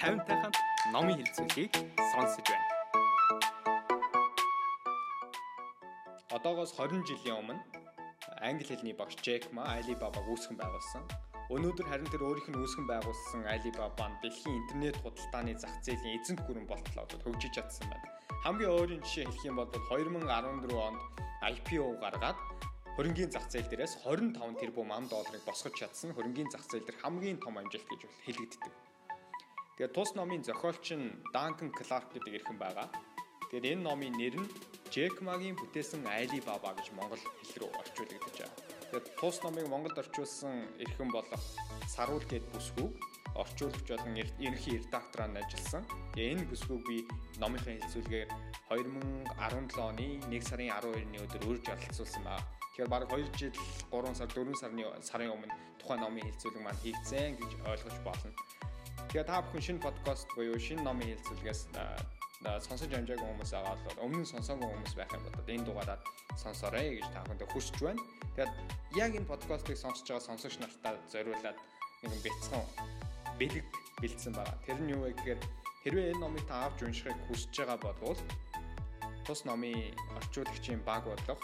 50-тай хамт номын хэлцүүлгийг сонсож байна. Одоогоос 20 жилийн өмнө англи хэлний багш Джек Ма Alibaba үүсгэн байгуулсан. Өнөөдөр харин тэр өөрийнх нь үүсгэн байгуулсан Alibaba нь дэлхийн интернет худалдааны зах зээлийн эзэнт гүрэн болтлоо хөгжиж чадсан байна. Хамгийн өөрийн жишээ хэлэх юм бол 2014 онд IPO гаргаад хөрөнгийн зах зээл дээрээс 25 тэрбум ам долларыг босгож чадсан хөрөнгийн зах зээл дээр хамгийн том амжилт гэж хэлэгддэг. Тэгээд тус номын зохиолч нь Duncan Clark гэдэг эрхэн байгаа. Тэгээд энэ номын нэр нь Jack Ma-гийн бүтээсэн Alibaba гэж монгол хэл рүү орчуулагдаж байгаа. Тэгээд тус номыг монголд орчуулсан эрхэн болох Саруул гээд бүсгүйг орчуулагч болон ерөнхий редактораар ажилласан. Тэгээ энэ бүсгүйг би номынхаа хэлцүүлгээр 2017 оны 1 сарын 12-ны өдөр үрж оролцуулсан байна. Тэгэхээр баг 2 жил 3 сар 4 сарны сарын өмнө тухайн номын хэлцүүлэг маань хийгдсэн гэж ойлгож болно. Тэгэхээр та бүхэн шинэ подкаст буюу шинэ номын хэлцүүлгээс сонсож амжаагүй хүмүүс байгаа бол өмнө нь сонсоогүй хүмүүс байх юм бодоод энэ дугаараар сонсоорой гэж та бүхэнд хүсэж байна. Тэгэхээр яг энэ подкастыг сонсож байгаа сонсогч нартаа зориулаад нэгэн бяцхан бэлэг бэлдсэн байгаа. Тэр нь юу вэ гэхээр хэрвээ энэ номыг та авч уншихыг хүсэж байгаа бол тус номын орчуулагчийн баг бодлого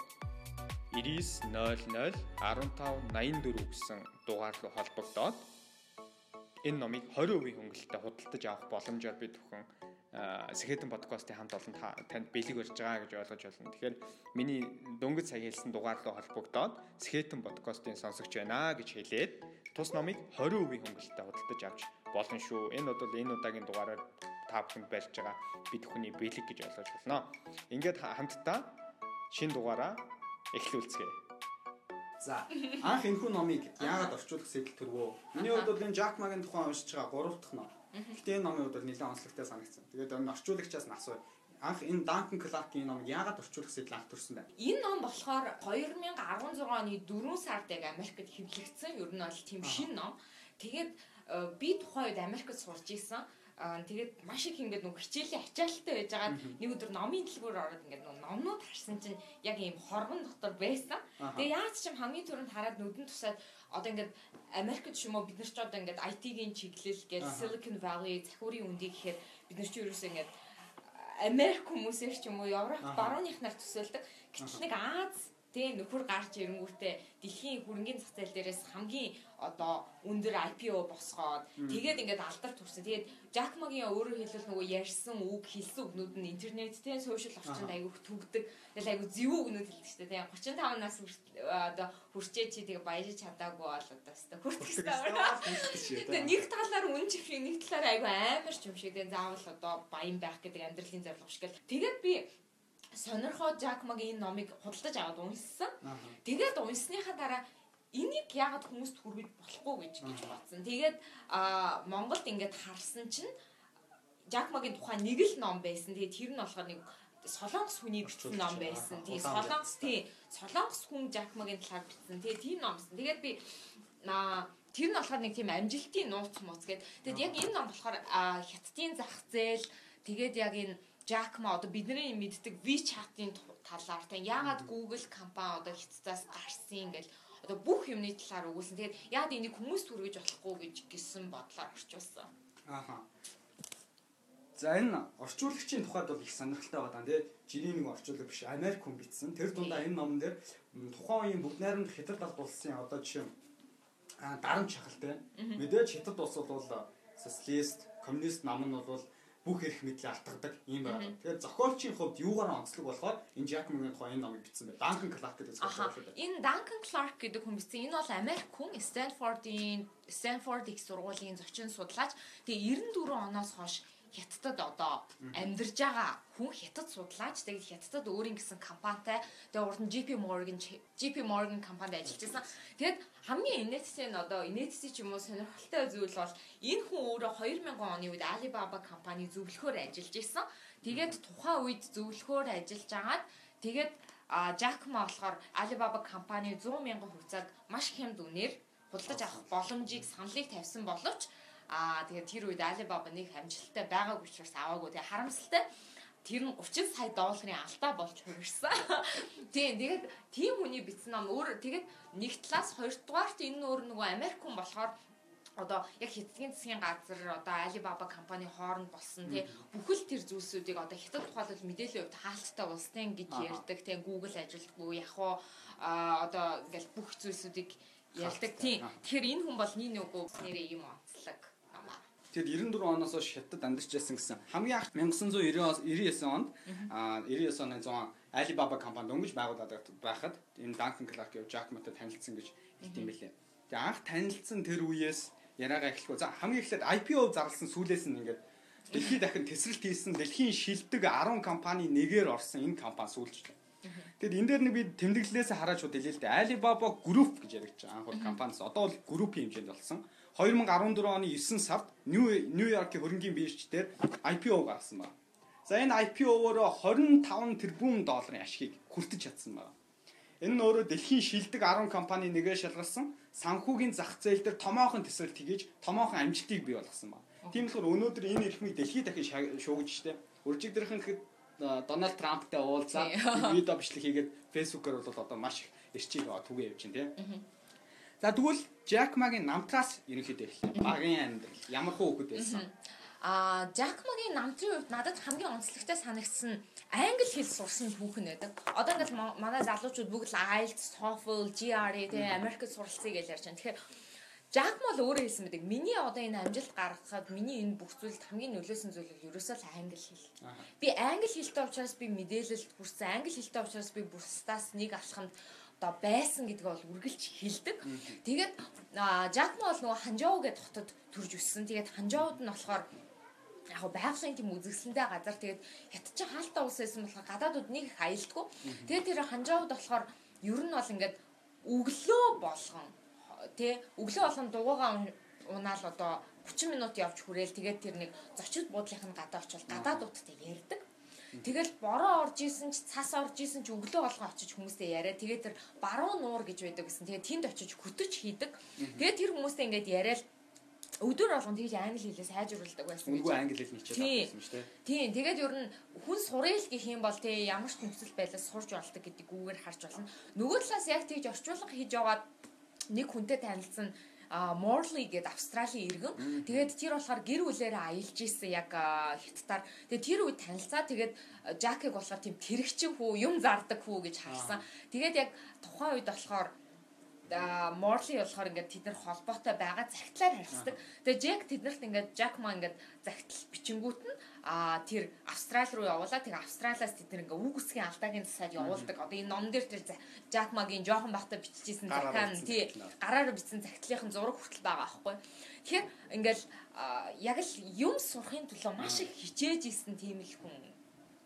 9900 1584 гэсэн дугаар руу холбогдоод энэ номыг 20% хөнгөлөлтөд худалдаж авах боломжоор би төхөн Сэхэтэн подкастын хамт олон танд бэлэг барьж байгаа гэж ойлгож байна. Тэгэхээр миний дөнгөж сая хэлсэн дугаар руу холбогдоод Сэхэтэн подкастын сонсогч байна гэж хэлээд тус номыг 20% хөнгөлөлтөд худалдаж авч болно шүү. Энэ бол энэ удаагийн дугаараар та бүхэнд барьж байгаа бид бүхний бэлэг гэж ойлгож байна. Ингээд хамтдаа шин дугаараа эхлүүлцгээе. За анх энэхүү номыг яагаад орчуулах сэтэл төрвөө? Миний хувьд бол энэ Жак Магийн тухайн уншиж байгаа 3 дахь ном. Гэтэ энэ номын хувьд бол нэлээд онцлогтой санагдсан. Тэгээд энэ орчуулагчаас нь асууя. Анх энэ Duncan Clark-ийн номыг яагаад орчуулах сэтэл анх төрсөн бэ? Энэ ном болохоор 2016 оны 4 сард яг Америкт хэвлэгдсэн. Ер нь бол тийм шин ном. Тэгээд э, би тухайн үед Америкт сурж исэн Аа тэгээд маш их ингээд нөгөө хичээлийн ачаалттай байж байгаа. Нэг өдөр номын дэлгүүр ороод ингээд нөгөө номнууд харсан чинь яг ийм хоргон дотор байсан. Тэгээ яаж ч юм хамгийн түрүүнд хараад нүдэн тусаад одоо ингээд Америкт ч юм уу бид нар ч одоо ингээд IT-ийн чиглэл гэж Silicon Valley захиурын үндий гэхээр бид нар ч ерөөсөө ингээд Америк хүмүүсээр ч юм уу Европ барууных нар төсөөлдөг. Гэтэл нэг Аз Тэ нөхөр гарч ирэнгүүтээ дэлхийн хөрөнгөний зах зээл дээрээс хамгийн одоо өндөр IPO босгоод тэгээд ингээд алдар төрсөн. Тэгээд Jack Ma-гийн өөрөөр хэлбэл нөгөө ярьсан үг хэлсэн үгнүүд нь интернет тэ сошиал орчинд айгүйх түгдэг. Тэгэл айгүй зөв үгнүүд хэлдэг шүү дээ. 35 нас одоо хүрчээ чи тэгээ баяжж чадаагүй бол одоо хэвээр хүртэх хэрэгтэй. Тэгээ нэг талаар үн чихрийн нэг талаар айгүй амар ч юм шиг тэгээ заавал одоо баян байх гэдэг амьдралын зорилго шиг. Тэгээд би сонирхоо Жакмагийн энэ номыг худалдаж аваад уншсан. Тэгээд уншсныхаа дараа энийг яагаад хүмүүст хүргэж болохгүй гэж гэж бодсон. Тэгээд Монголд ингээд харсан чинь Жакмагийн тухайн нэг л ном байсан. Тэгээд тэр нь болохоор нэг Солонгос хүний бичсэн ном байсан. Тэгээд Солонгос тий Солонгос хүн Жакмагийн талаар бичсэн. Тэгээд тийм номсон. Тэгээд би а тэр нь болохоор нэг тийм амжилтын нууц мууц гэдэг. Тэгэд яг энэ ном болохоор хятадын зах зээл тэгээд яг энэ Jack Ma одоо бидний мэддэг WeChat-ийн талаар та яагаад Google компани одоо хятадаас гарсан ингээл одоо бүх юмны талаар өгүүлсэн. Тэгээд яагаад энийг хүмүүст хүргэж болохгүй гэж гисэн бодлоор орчуулсан. Ааха. За энэ орчуулагчийн тухайд бол их сонирхолтой байгаа даа. Жирийн нэг орчуулга биш. Америк хүн бичсэн. Тэр дундаа энэ номон дээр тухайн үеийн бүгд найрамд хятад алд улсын одоо жишээ дарамт шахалтай. Мэдээж хятад улс бол социалист, коммунист нам нь бол бүх эрх мэдлээ алтгадаг юм байна. Тэгэхээр зохиолчийн хувьд юугаар онцлог болохоор энэ Jack Morgan тухайн энэ номыг бичсэн байна. Duncan Clark гэдэг зохиолч дээ. Энэ Duncan Clark гэдэг хүн бичсэн. Энэ бол Америк хүн Stanford-ийн Stanford их сургуулийн зочин судлаач. Тэгээ 94 оноос хойш хятадд одоо амьдарж байгаа хүн хятад судлаач тэгээд хятадд өөрийн гэсэн компанитай тэгээд урд нь JP Morgan JP Morgan компанид ажиллаж байсан. Тэгээд хамгийн инээдсэн нь одоо инээдсэн ч юм уу сонирхолтой зүйл бол энэ хүн өөрөө 2000 оны үед Alibaba компани зөвлөхөөр ажиллаж исэн. Тэгээд тухайн үед зөвлөхөөр ажиллаж агаад тэгээд Jack Ma болохоор Alibaba компани 100 мянган хувьцааг маш хямд үнээр худалдаж авах боломжийг саналыг тавьсан боловч Аа тэгээд тэр үед Alibaba нэг амжилттай байгаагүй учраас аваагүй. Тэгээд харамсалтай тэр нь 30 сая долларын алдаа болж хувирсан. Тийм тэгээд тийм хүний бичсэн ном өөр тэгээд нэг талаас хоёрдугаарт энэ өөр нөгөө Америк хүн болохоор одоо яг хэдийн засгийн газар одоо Alibaba компани хооронд болсон тий бүхэл тэр зүйлсүүдийг одоо хятад тухайлбал мэдээллийн хувьд хаалттай улс тий гэж ярьдаг тий Google ажилтгүй яг уу одоо ингээл бүх зүйлсүүдийг ярьдаг. Тий тэгэхээр энэ хүн бол нэг үгүй нэрээ юм Тэгэхээр 94 оноос хойш хятад амьдарч байсан гэсэн. Хамгийн анх 1999 онд аа 99 оны 100 Alibaba компани дөнгөж байгуулад байхад энэ Duncan Clark եւ Jack Ma-тай танилцсан гэж хэлт юм байлээ. Тэгээ анх танилцсан тэр үеэс яриагаа эхлэхгүй. За хамгийн эхлээд IPO зарласан сүүлээс нь ингээд дэлхийд дахин тесрэлт хийсэн дэлхийн шилдэг 10 компани нэгээр орсон энэ компани сүүлжлээ. Тэгэд энэ дээр нэг би тэмдэглэлээс хараад шууд хэлээ л дээ. Alibaba Group гэж яригдж байгаа анх бол компаниас одоо бол группийн хэмжээнд болсон. 2014 оны 9 сард Нью Йоркийн хөрөнгийн бирж дээр IPO гаргасан байна. За энэ IPO-оор 25 тэрбум долларын ашигыг хүртэж чадсан байна. Энэ нь өөрөө дэлхийн шилдэг 10 компани нэгээр шалгарсан санхүүгийн зах зээл дээр томоохон тесрэлт хийж томоохон амжилтыг бий болгосон байна. Тийм болохоор өнөөдөр энэ эрхмийг дэлхийд дахин шуугиж штэ. Үржигдэрхэн гэхэд Дональд Трамптай уулзаад видео бичлэг хийгээд фэйсбүүкээр бол одоо маш их эрчийг түгээ явж байна тийм. За тэгвэл Jack Ma-гийн намтраас ерөнхийдөө эхлэв. Багын амьдрал ямар хөө хөхөд байсан? А Jack Ma-гийн намтрын хувьд надад хамгийн онцлогтой санагдсан англи хэл сурсан түүхэн байдаг. Одоо ингээд манай залуучууд бүгд л IELTS, TOEFL, GRE тэгээ Америкт суралцъя гэж ярьж байна. Тэгэхээр Жак мол өөрөө хэлсэн байдаг. Миний одоо энэ амжилт гаргахад миний энэ бүх зүйлд хамгийн нөлөөсөн зүйл нь ерөөсөө л англи хэл. Би англи хэлтэй учраас би мэдээлэлд хүрсэн. Англи хэлтэй учраас би бүрстаас нэг алхамд одоо байсан гэдгээ бол үргэлж хэлдэг. Тэгээд Жак мол нөгөө Ханжоу гэдэг хотод төрж өссөн. Тэгээд Ханжоуд нь болохоор яг байгалийн тийм үзэсгэлэнтэй газар тэгээд хятад чинь хаалтаа ус байсан болохоор гадаадууд нэг их аялдгүй. Тэгээд тэр ханжаавд болохоор ер нь бол ингээд өглөө болгон тий өглөө болгон дугуугаа унаал одоо 30 минут явж хүрээл тэгээд тэр нэг зочид буудлынх нь гадаа очивол гадаадуудтай ярьдаг. Тэгэл бороо орж исэн ч цас орж исэн ч өглөө болгон очиж хүмүүстэй яриа. Тэгээд тэр баруун нуур гэж байдаг гэсэн. Тэгээд тэнд очиж хөтөж хийдэг. Тэгээд тэр хүмүүстэй ингээд яриад өдөр болгон тэгж англи хэлээ сайжруулдаг байсан. Үгүй англи хэл хичээд байсан шүү дээ. Тийм. Тэгээд ер нь хүн сурал гэх юм бол тий ямар ч төвсөл байлаа сурж болдог гэдэг үгээр харж болно. Нөгөө талаас яг тэгж орчуулга хийж яваад нэг хүнтэй танилцсан а Morley гэдэг Австралийн иргэн. Тэгээд тэр болохоор гэр бүлээрээ аялж исэн яг хятадаар. Тэгээд тэр үед танилцаа. Тэгээд Жакиг болохоор тийм тэрэгчин хүү, юм зардаг хүү гэж харсан. Тэгээд яг тухайн үед болохоор Морли болохоор ингээд тэд нар холбоотой байгаа загтлаар харьцдаг. Тэгээ Джек тэднэрт ингээд Жакма ингээд загтал бичингүүт нь а тэр Австрали руу явуулаад тэгээ Австралиас тэд ингээд үг үсгийн алдаагийн засаад явуулдаг. Одоо энэ ном дээр тэр Жакмагийн жоохон бахта биччихсэн захаан тий гараар бичсэн загтлынхын зураг хүртэл байгаа аахгүй. Тэгэхээр ингээд яг л юм сурахын төлөө маш их хичээж исэн тийм л хүн.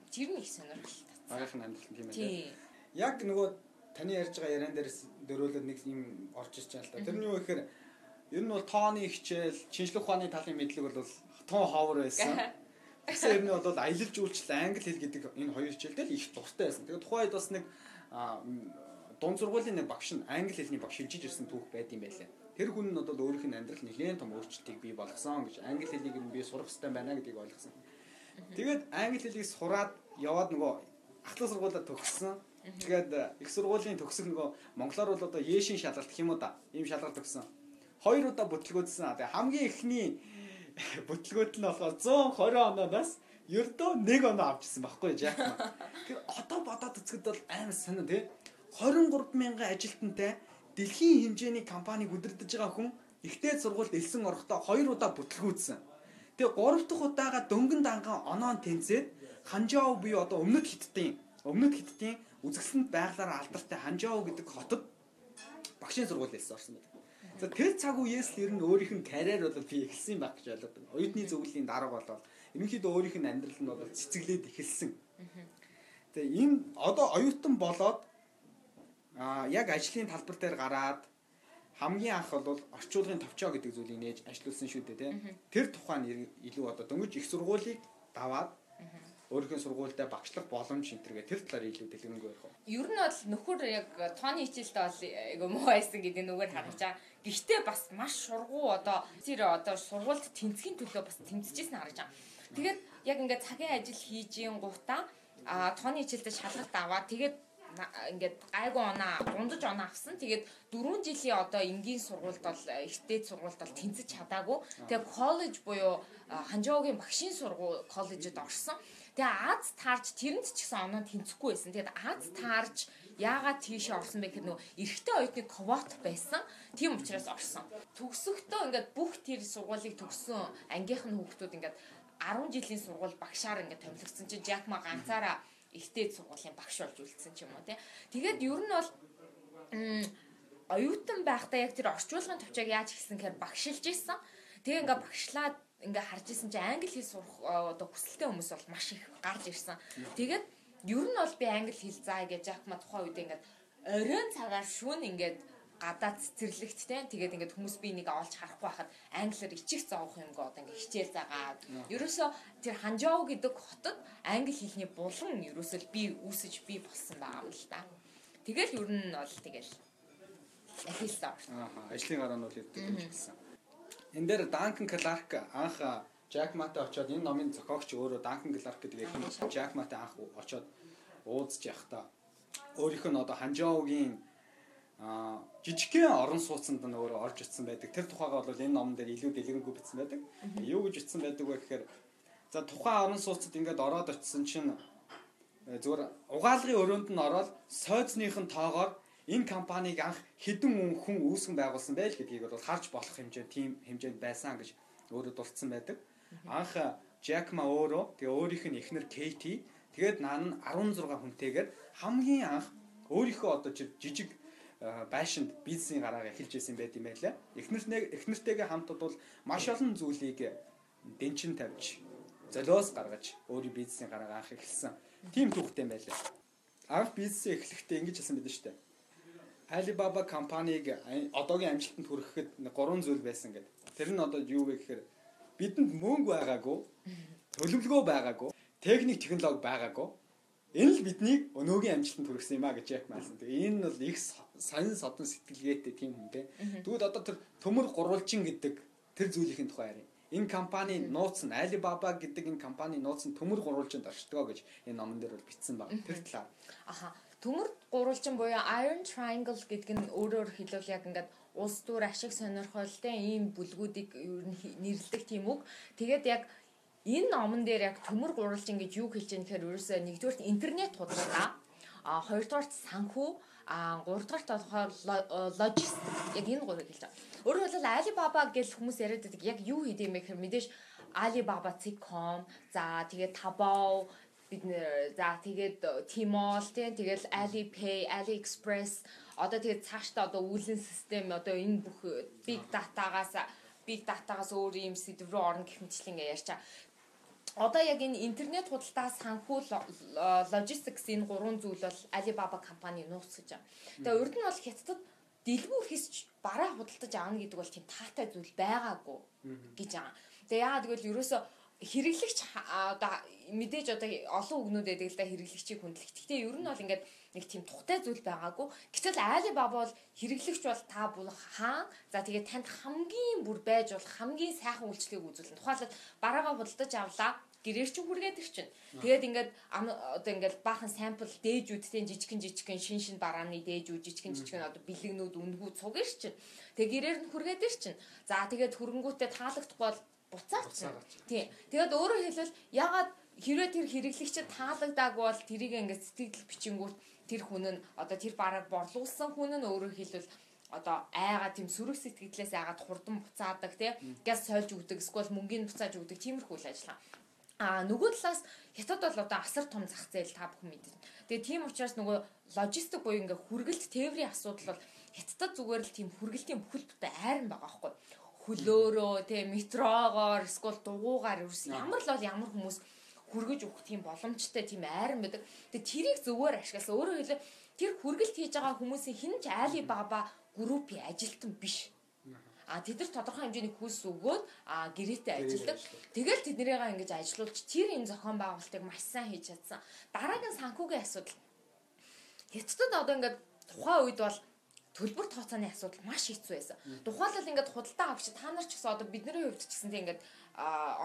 Тэр нь их сонирхолтой. Багийнхан амьдрал тийм ээ. Яг нөгөө таны ярьж байгаа яриан дээрээс дөрөөлөд нэг юм орж ирж байгаа л да. Тэрний юу гэхээр ер нь бол тооны хичээл, шинжлэх ухааны талын мэдлэг бол тоо ховор байсан. Тэгсэн ер нь бол аялал жуулчлал англи хэл гэдэг энэ хоёр хичээлдээ л их дуртай байсан. Тэгээд тухайд бас нэг дунд сургуулийн нэг багш нь англи хэлний багш хилжиж ирсэн түүх байд юм байлаа. Тэр хүн нь бол өөрийнх нь амьдрал нэлээд том өөрчлөлтийг бий болгосон гэж англи хэлийг нь би сурах хэрэгтэй байна гэдгийг ойлгосон. Тэгээд англи хэлийг сураад яваад нөгөө ахлах сургуулаа төгссөн. Тэгээд их сургуулийн төгсөх нөгөө монголоор бол одоо Ешин шалгалт гэх юм уу да. Ийм шалгалт өгсөн. Хоёр удаа бүтлгүүдсэн. Тэгээд хамгийн эхний бүтлгүүд нь болохоор 120 оноос ердөө нэг оноо авчихсан байхгүй юм. Тэгэхээр одоо бодоод үзэхэд бол амар санаа тий. 23 мянган ажилтнтай дэлхийн хэмжээний компаниг удирдах байгаа хүн ихтэй сургуульд элсэн орохдоо хоёр удаа бүтлгүүдсэн. Тэгээ гурав дахь удаага дөнгөн данган оноон тэнцээд Ханжао буюу одоо өмнөд хиттийн өмнөд хиттийн үзэсгэлэнт байглаараа алдартай Ханжао гэдэг хотод багшийн сургууль хэлсэн орсон байдаг. За тэр цаг үеэс л ер нь өөрийнх нь карьер бол би эхэлсэн байх гэж ойлгодог. Оюутны зөвлөлийн дарга болоод ерөнхийдөө өөрийнх нь амьдрал нь бол цэцэглээд эхэлсэн. Тэгээ энэ одоо оюутан болоод аа яг ажлын талбар дээр гараад хамгийн анх бол орчуулгын товчоо гэдэг зүйлийг нээж ажилуулсан шүү дээ тийм. Тэр тухайн илүү одоо дөнгөж их сургуулийг даваад өөрийнхөө сургуультай багшлах боломж энтергээ тэр талаар илүү дэлгэрэнгүй ярих уу? Ер нь бол нөхөр яг тооны хичээлдээ бол айгу муу байсан гэдэг нүгээр харж байгаа. Гэхдээ бас маш сургуу одоо тэр одоо сургуульд тэнцхийн төлөө бас тэмцэжсэн харж байгаа. Тэгээд яг ингээд цагийн ажил хийж ийн гутаа а тооны хичээлдээ шалгалт аваад тэгээд ингээд гайгүй оноо дундаж оноо авсан. Тэгээд 4 жилийн одоо энгийн сургуульд бол ихтэй сургуульд бол тэнцэж чадаагүй. Тэгээд коллеж буюу Ханжоогийн багшийн сургууль коллежид орсон. Тэгээ Аз таарч тэрэнд ч гэсэн оноо тэнцэхгүй байсан. Тэгээд Аз таарч яагаад тийшээ орсон бэ гэхээр нөгөө эрэгтэй оюутны квот байсан. Тийм учраас орсон. Төгсөхдөө ингээд бүх тэр сургуулийг төгссөн ангийнхан хүүхдүүд ингээд 10 жилийн сургууль багшаар ингээд томилогдсон чинь Жакма ганцаараа ихтэй сургуулийн багш болж үлдсэн ч юм уу тий. Тэгээд ер нь бол оюутан байхдаа яг тэр орчуулгын төвчийг яаж хийсэн гэхээр багшилж исэн. Тэгээ ингээ багшлаад ингээ харж исэн чинь англи хэл сурах одоо хүсэлтэй хүмүүс бол маш их гарч ирсэн. Тэгээд ер нь бол би англи хэл заа гэж Жакма тухайн үед ингээ оройн цагаар шүүн ингээд гадаад цэцэрлэгт те тэгээд ингээд хүмүүс би нэг олж харахгүй байхад англиар ичих зоох юм гоо одоо ингээд хичээл заагаад ерөөсө тэр Ханжоу гэдэг хотод англи хэлний булан ерөөсөө би үүсэж би болсон байгаа юм л да. Тэгэл ер нь бол тэгэл ахилсан. Аа ажлын гараа нь бол яддаг гэж хэлсэн. Энд дээр Данкан Кларк анх Жак Матай очоод энэ номын зохиогч өөрөө Данкан Кларк гэдэг их Жак Матай анх очоод уулзж явахдаа өөрийнх нь одоо Ханжоугийн а жижигхэн орон сууцанд нь өөрөө орж ицсэн байдаг. Тэр тухайгаа бол энэ номон дээр илүү дэлгэрэнгүй бичсэн байдаг. Юу гэж бичсэн байдаг вэ гэхээр за тухайн орон сууцад ингээд ороод очисон чинь зүгээр угаалгын өрөөнд нь ороод сойцныхын тоогоор энэ компанийг анх хэдэн хүн үүсгэн байгуулсан байл гэдгийг бол харж болох хэмжээ тийм хэмжээнд байсан гэж өөрөө дурдсан байдаг. Анх Жакма өөрөө тэгээ өөрийнх нь эхнэр Кейти тэгээд наан 16 хүнтэйгээр хамгийн анх өөрийнхөө одоо жижиг байшинд бизнесийн гараагаа эхэлж исэн байт юм байлаа. Эхнэртээ эхнэртэйгээ хамт бол маш олон зүйлийг дэнчин тавьж золиос гаргаж өөрийн бизнесийн гараагаа анх эхэлсэн. Тим түүхтэй байлаа. Анх бизнесээ эхлэхдээ ингэж хэлсэн байдаг шүү дээ. Alibaba компаниг одоогийн амжилтанд хүрэхэд гурван зүйл байсан гэдэг. Тэр нь одоо юу вэ гэхээр бидэнд мөнгө байгаагүй, төлөвлөгөө байгаагүй, техник технологи байгаагүй, Энэ л биднийг өнөөгийн амжилтанд хүргэсэн юм а гэж яг маасан. Тэгээ энэ нь бол их сонин содон сэтгэлгээтэй тийм хүн бэ. Тэгвэл одоо тэр төмөр гурвалжин гэдэг тэр зүйлийн тухай ярив. Энэ компани нууц нь Alibaba гэдэг энэ компани нууц нь төмөр гурвалжинд оршдгоо гэж энэ номон дээр бол бичсэн байна. Тэр талаар. Аха. Төмөр гурвалжин буюу Iron Triangle гэдэг нь өөрөөр хэлбэл яг ингээд улс төр ашиг сонирхолтой ийм бүлгүүдийг ер нь нэрлэдэг тийм үг. Тэгээд яг энэ номон дээр яг төмөр гурвалж ингэж юу хэлж байгаа гэхээр ерөөсөө нэгдүгээр интернет худалдаа а хоёрдугаар санхүү а гуравдугаар болохоор логистик яг энэ гурыг хэлж байгаа. Өөрөөр хэлбэл Alibaba гэж хүмүүс яриад байдаг яг юу хийдэг юм бэ гэхээр мэдээж Alibaba.com за тэгээд Taobao бид нэр за тэгээд Tmall тийм тэгэл Alipay, AliExpress одоо тэгээд цаашдаа одоо үйлэн систем одоо энэ бүх big data-гаас big data-гаас өөр юм сэдв рүү орно гэх мэтчлэн ингээ ярьчаа одоо яг энэ интернет худалдаа санхүү логистикс энэ гурван зүйл бол Alibaba компани нууц гэж байна. Тэгээ урд нь бол хятадд дэлгүүр хийсч бараа худалдаж аавна гэдэг бол тийм таатай зүйл байгаагүй гэж байгаа. Тэгээ яагаад гэвэл ерөөсөө хэрэглэгч одоо мэдээж одоо олон үгнүүд байдаг л да хэрэглэгчийг хүндлэх. Гэхдээ ер нь бол ингээд нэг тийм тухтай зүйл байгаагүй. Гэтэл Alibaba бол хэрэглэгч бол та бол хаан. За тэгээд танд хамгийн бүр байж бол хамгийн сайхан үйлчлэгийг үзүүлнэ. Тухайлбал бараагаа худалдаж авлаа гэрээр чинь хүргээд ир чинь. Тэгээд ингээд одоо ингээд баахан сампл дээжүүдтэй жижигэн жижигэн шин шин барааны дээжүүд жижигэн жижигэн одоо бэлгнүүд үнгүү цуг ир чинь. Тэгээд гэрээр нь хүргээд ир чинь. За тэгээд хөрөнгүүтээ таалагдахгүй бол буцаач. Тийм. Тэгээд өөрөөр хэлбэл ягаад хэрвээ тэр хэрэглэгчд таалагдаагүй бол тэрийг ингээд сэтгэл бичингүүт тэр хүн нь одоо тэр бараг борлуулсан хүн нь өөрөөр хэлбэл одоо айгаа тийм сөрөг сэтгэлээс айгаад хурдан буцаадаг тий газ сольж өгдөг эсвэл мөнгөний буцааж өгдөг тиймэрхүү үйл ажиллагаа. А нөгөө талаас хятад бол одоо асар том зах зээл та бүхэн мэднэ. Тэгээ тийм учраас нөгөө логистик буюу ингээ хүргэлт тээврийн асуудал бол хятадд зүгээр л тийм хүргэлтийн бүхэлдээ айран байгаа байхгүй хөлөөрөө тий метрогоор эсвэл дугуугаар ерөөс ямар л бол ямар хүмүүс хүргэж өгөх тийм боломжтой тийм айран байдаг. Тэгээ тэрийг зөвөр ашигласан. Өөрөөр хэлбэл тэр хүргэлт хийж байгаа хүмүүсийн хин ч Баба группийн ажилтан биш. А тэд нар тодорхой хэмжээний хөлс өгөөд а гэрээтэй ажилладаг. Тэгэл тэднэрийгээ ингэж ажилуулж тэр энэ зохион байгуулалтыг маш сайн хийж чадсан. Дараагийн санхүүгийн асуудал. Хятадд одоо ингээд тухайн үед бол төлбөр тооцооны асуудал маш хэцүү байсан. Тухайлбал ингээд худалдаа авч та нар ч гэсэн одоо бидний хувьд ч гэсэн тийм ингээд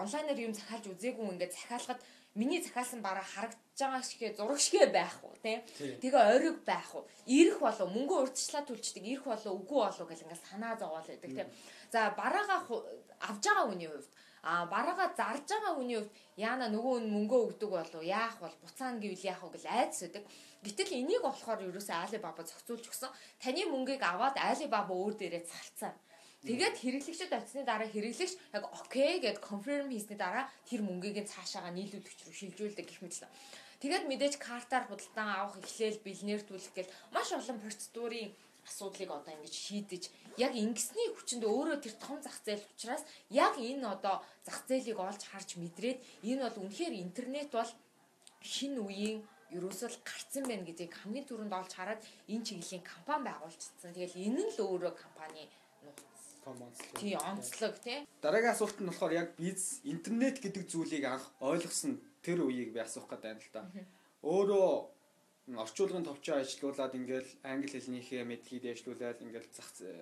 онлайнаар юм захиалж үзээгүй ингээд захиалгад миний захиалсан бараа харагдаж байгаа шигэ зураг шигэ байх уу тий. Тий. Тэгээ ойрог байх уу? Ирэх болов мөнгө урьдчилаа төлчдөг ирэх болов үгүй болов гэл ингээл санаа зовоол байдаг тий. За бараагаа авж байгаа хүний хувьд а бараагаа зарж байгаа хүний хувьд яана нөгөө нь мөнгөө өгдөг болов яах бол буцаана гэвэл яах вэ гэл айдас өгдөг. Гэтэл энийг болохоор ерөөсөө Alibaba зохицуулж өгсөн. Таны мөнгийг аваад Alibaba өөр дээрээ зарцаа. Тэгээд хэрэглэгчд очсны дараа хэрэглэгч яг окей гэд конфирм хийсний дараа тэр мөнгийг нь цаашаага нийлүүлэгч рүү шилжүүлдэг гэх мэт л. Тэгээд мэдээж картаар худалдан авах, эхлээл бэлнэртүүлэх гэл маш олон процедурын асуудлыг одоо ингэж шийдэж яг ингэсний хүчинд өөрөө тэр том зах зээл учраас яг энэ одоо зах зээлийг олж харж мэдрээд энэ бол үнэхээр интернет бол шинэ үеийн ерөөсөө л гарцсан байна гэдгийг хамгийн түрүүнд олж хараад энэ чиглэлийн компани байгуулчихсан. Тэгэл энэ нь л өөрөө компани нууц. Том онцлог. Тий онцлог тий. Дараагийн асуулт нь болохоор яг biz интернет гэдэг зүйлийг анх ойлгосон тэр үеийг би асуух гэдэг юм л да. Өөрөө орчуулгын товчоо ажилуулад ингээл англи хэлнийхээ мэдлэгийг дэвшлүүлээд ингээл зах зэ-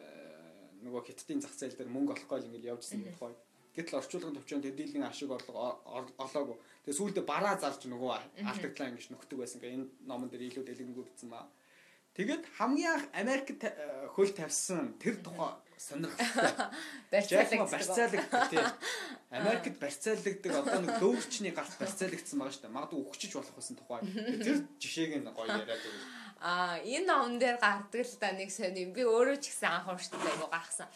нөгөө хиттийн зах зээл дээр мөнгө олохгүй ингээл явжсэн гэдэг гоё. Гэтэл орчуулгын товчоонд хэдийлийн ашиг орлого ор- олоогүй. Тэгээ сүүлдээ бараа зарж нөгөө алдагдлаа ингэж нөхдөг байсан. Ингээ энэ номон дээр илүү дэлгэнгүй бичсэн маа. Тэгээд хамгийн анх Америкт э, хөл тавьсан тэр тухай сонирхолтой. Барьцаалагддаг тийм. Америкт барьцаалагддаг одоо нэг дөвөрчний гарт барьцаалагдсан байгаа шүү дээ. Магадгүй өгчөж болох байсан тухай. Тэр жишээг нь гоё яриад байв. А энэ ном дээр гардаг л да нэг сони би өөрөө ч гэсэн анх уурштай айгу гахсан.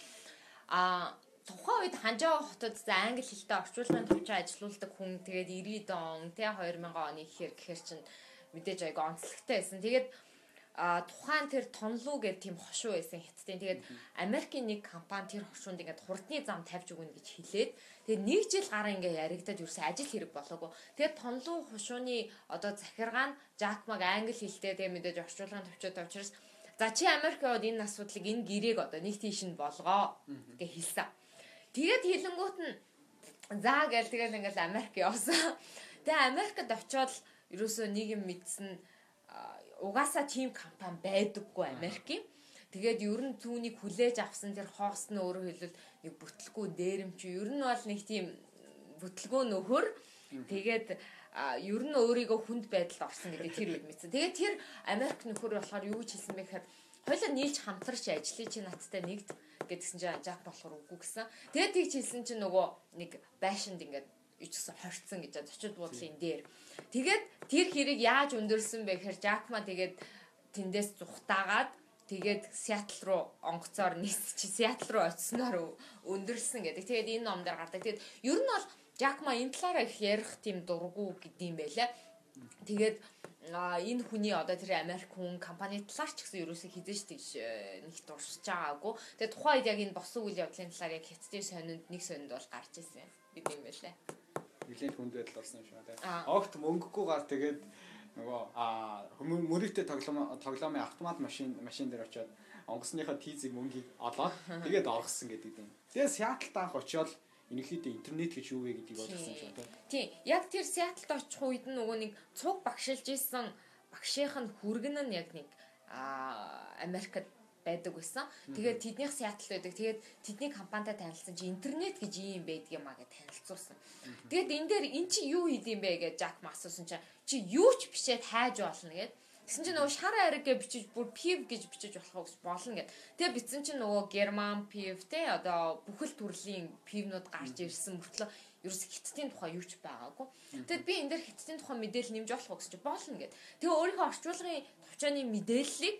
А тухайн үед Ханжаа хотод за англи хэлтэй орчуулгын төвчөө ажилуулдаг хүн тэгээд 90 он тэ 2000 оны ихэр гэхэр чинь мэдээж айгу онцлогтой байсан. Тэгээд а тухайн тэр тонлуу гэдэг тийм хошуу байсан хятадын. Тэгээд Америкийн нэг компани тэр хошуунд ингээд хурдны зам тавьж өгнө гэж хэлээд тэгээд нэг жил гараа ингээд яригадад ерөөсөө ажил хэрэг болоогүй. Тэгээд тонлуу хошууны одоо захиргаа нь Жакмаг англи хэлтэй тэгээд мэдээж орчуулгын төвчөөд учраас за чи Америк яваад энэ асуудлыг энэ гэрээг одоо нэг тийш нь болгоо гэж хэлсэн. Тэгээд хэлэнгуут нь за гээл тэгээд ингээд Америк явсан. Тэгээд Америкт очиод ерөөсөө нэг юм мэдсэн угаасаа тийм компани байдаггүй Америкийн. Тэгээд ер нь түүнийг хүлээж авсан тэр хост нь өөрөөр хэлбэл нэг бүтлгүй дээрэмч ер нь бол нэг тийм бүтлгүй нөхөр тэгээд ер нь өөрийгөө хүнд байдалд орсон гэдэг тэр үед мэдсэн. Тэгээд тэр Америк нөхөр болохоор юу гэж хэлсэн бэ гэхээр хоёлаа нийлж хамтарч ажиллая чи надтай нэгд гэдгсэн чинь жак болохоор үгүй гэсэн. Тэгээд тийч хэлсэн чинь нөгөө нэг байшинд ингээд ичсэн хорцсон гэж зочид буудлын дээр. Тэгээд тэр хэрэг яаж өндөрсөн бэ гэхээр Жакма тэгээд тэндээс зүхтаагаад тэгээд Сиэтл руу онгоцоор нисч Сиэтл руу очисноор өндөрсөн гэдэг. Тэгээд энэ ном дээр гардаг. Тэгээд ер нь бол Жакма энэ талаараа их ярих тийм дурггүй гэдэм байлаа. Тэгээд энэ хүний одоо тэр Америк хүн компани талаар ч гэсэн ерөөсөө хизээш тийш э, нэг дурсаж байгаагүй. Тэгээ тухайн үед яг энэ босон үйл явдлын талаар яг хятадын сонинд нэг сонинд бол гарч ирсэн гэдэг юм байлаа. Нилийн хүнд байдал орсон юм шиг байна. Огт мөнгөгүй гар тэгээд нөгөө аа мөрөгтэй тоглоом тоглоомын автомат машин машин дээр очиод онгоцныхаа тийзийг мөнгийг олоод тэгээд оргосон гэдэг юм. Тэгээд Сиэтлд анх очиод энэхлээдээ интернет гэж юу вэ гэдгийг ойлгосон юм шиг байна. Тийм. Яг тэр Сиэтлд очих үед нөгөө нэг цуг багшилж исэн багшийнх нь хүргэн нь яг нэг аа Америкт байдаг байсан. Тэгээд тэднийх Сиэтл байдаг. Тэгээд тэдний компанитай танилцсан чи интернет гэж юм байдаг юм а гэж танилцуулсан. Тэгээд энэ дээр эн чи юу хийдэм бэ гэж Жак ма асуусан чи чи юу ч бичээд хайж болно гэд. Тэгсэн чинь нөгөө шар ариг гэж бичиж бүр пив гэж бичиж болох болно гэд. Тэгээ бичсэн чинь нөгөө герман пив те одоо бүхэл төрлийн пивнууд гарч ирсэн мөртлөө ерөөс хиттийн тухай юу ч байгаагүй. Тэгэд би энэ дээр хиттийн тухай мэдээлэл нэмж болох гэж чи болно гэд. Тэгээ өөрийнхөө орчуулгын товчооны мэдээллийг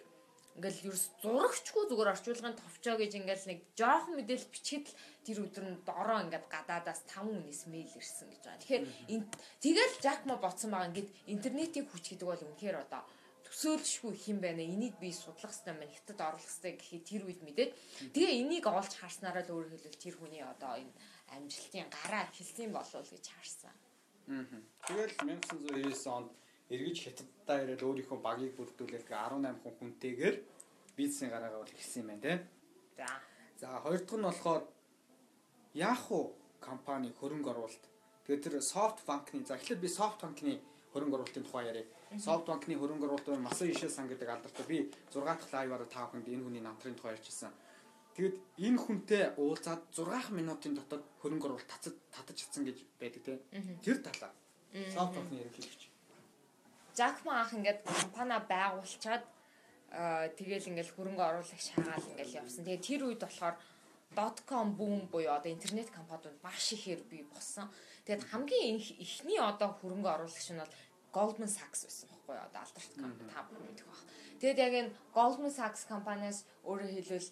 ингээл ерөөс зурагчгүй зүгээр орчуулгын товчоо гэж ингээл нэг жоохон мэдээлэл бичихэд л тэр өдөр нь дороо ингээд гадаадаас 5 хүнээс мэйл ирсэн гэж байгаа. Тэгэхээр энэ тэгэл Жакма бодсон байгаа ингээд интернетийн хүч гэдэг бол үнэхээр одоо төсөөлшгүй хэм байна. Энийг би судлах хэрэгтэй байна. Хятад оруулах хэрэгтэй гэхэд тэр үед мэдээд тэгээ энийг олж харснараа л өөрөөр хэлбэл тэр хүний одоо энэ амжилтын гараа хэлсэн болов гэж харсан. Аа. Тэгэл 1999 онд эргэж хятаддаа ирээд өөрийнхөө багийг бүрдүүлээд 18 хүн хүнтэйгээр бизнесийн гараагаа бол эхэлсэн юм байна те. За. За хоёр дахь нь болохоор Yahoo компани хөрөнгө оруулалт. Тэгээд тэр SoftBank-ны за эхлээд би SoftBank-ны хөрөнгө оруулалтын тухай яриа. SoftBank-ны хөрөнгө оруулалт Масан Ишээ сан гэдэг алдартай. Би 6 дахь лайваар та бүхэнд энэ хүний намтрын тухай ярьчихсан. Тэгэд энэ хүнтэй уулзаад 6 минутын дотор хөрөнгө оруулалт татаж татаж чадсан гэж байдаг те. Тэр талаа. Soft банкны ерөнхийлөгч. Жакма анх ингээд компани байгуулчаад аа тэгэл ингээл хөрөнгө оруулах шаагаал ингээл явсан. Тэгээ тэр үед болохоор .com boom буюу одоо интернет компаниуд маш ихээр бий болсон. Тэгээд хамгийн ихний одоо хөрөнгө оруулагч нь бол Goldman Sachs байсан байхгүй юу? Одоо алдарт компани та бүхэн мэдэх баг. Тэгээд яг энэ Goldman Sachs компаниас өөрөөр хэлбэл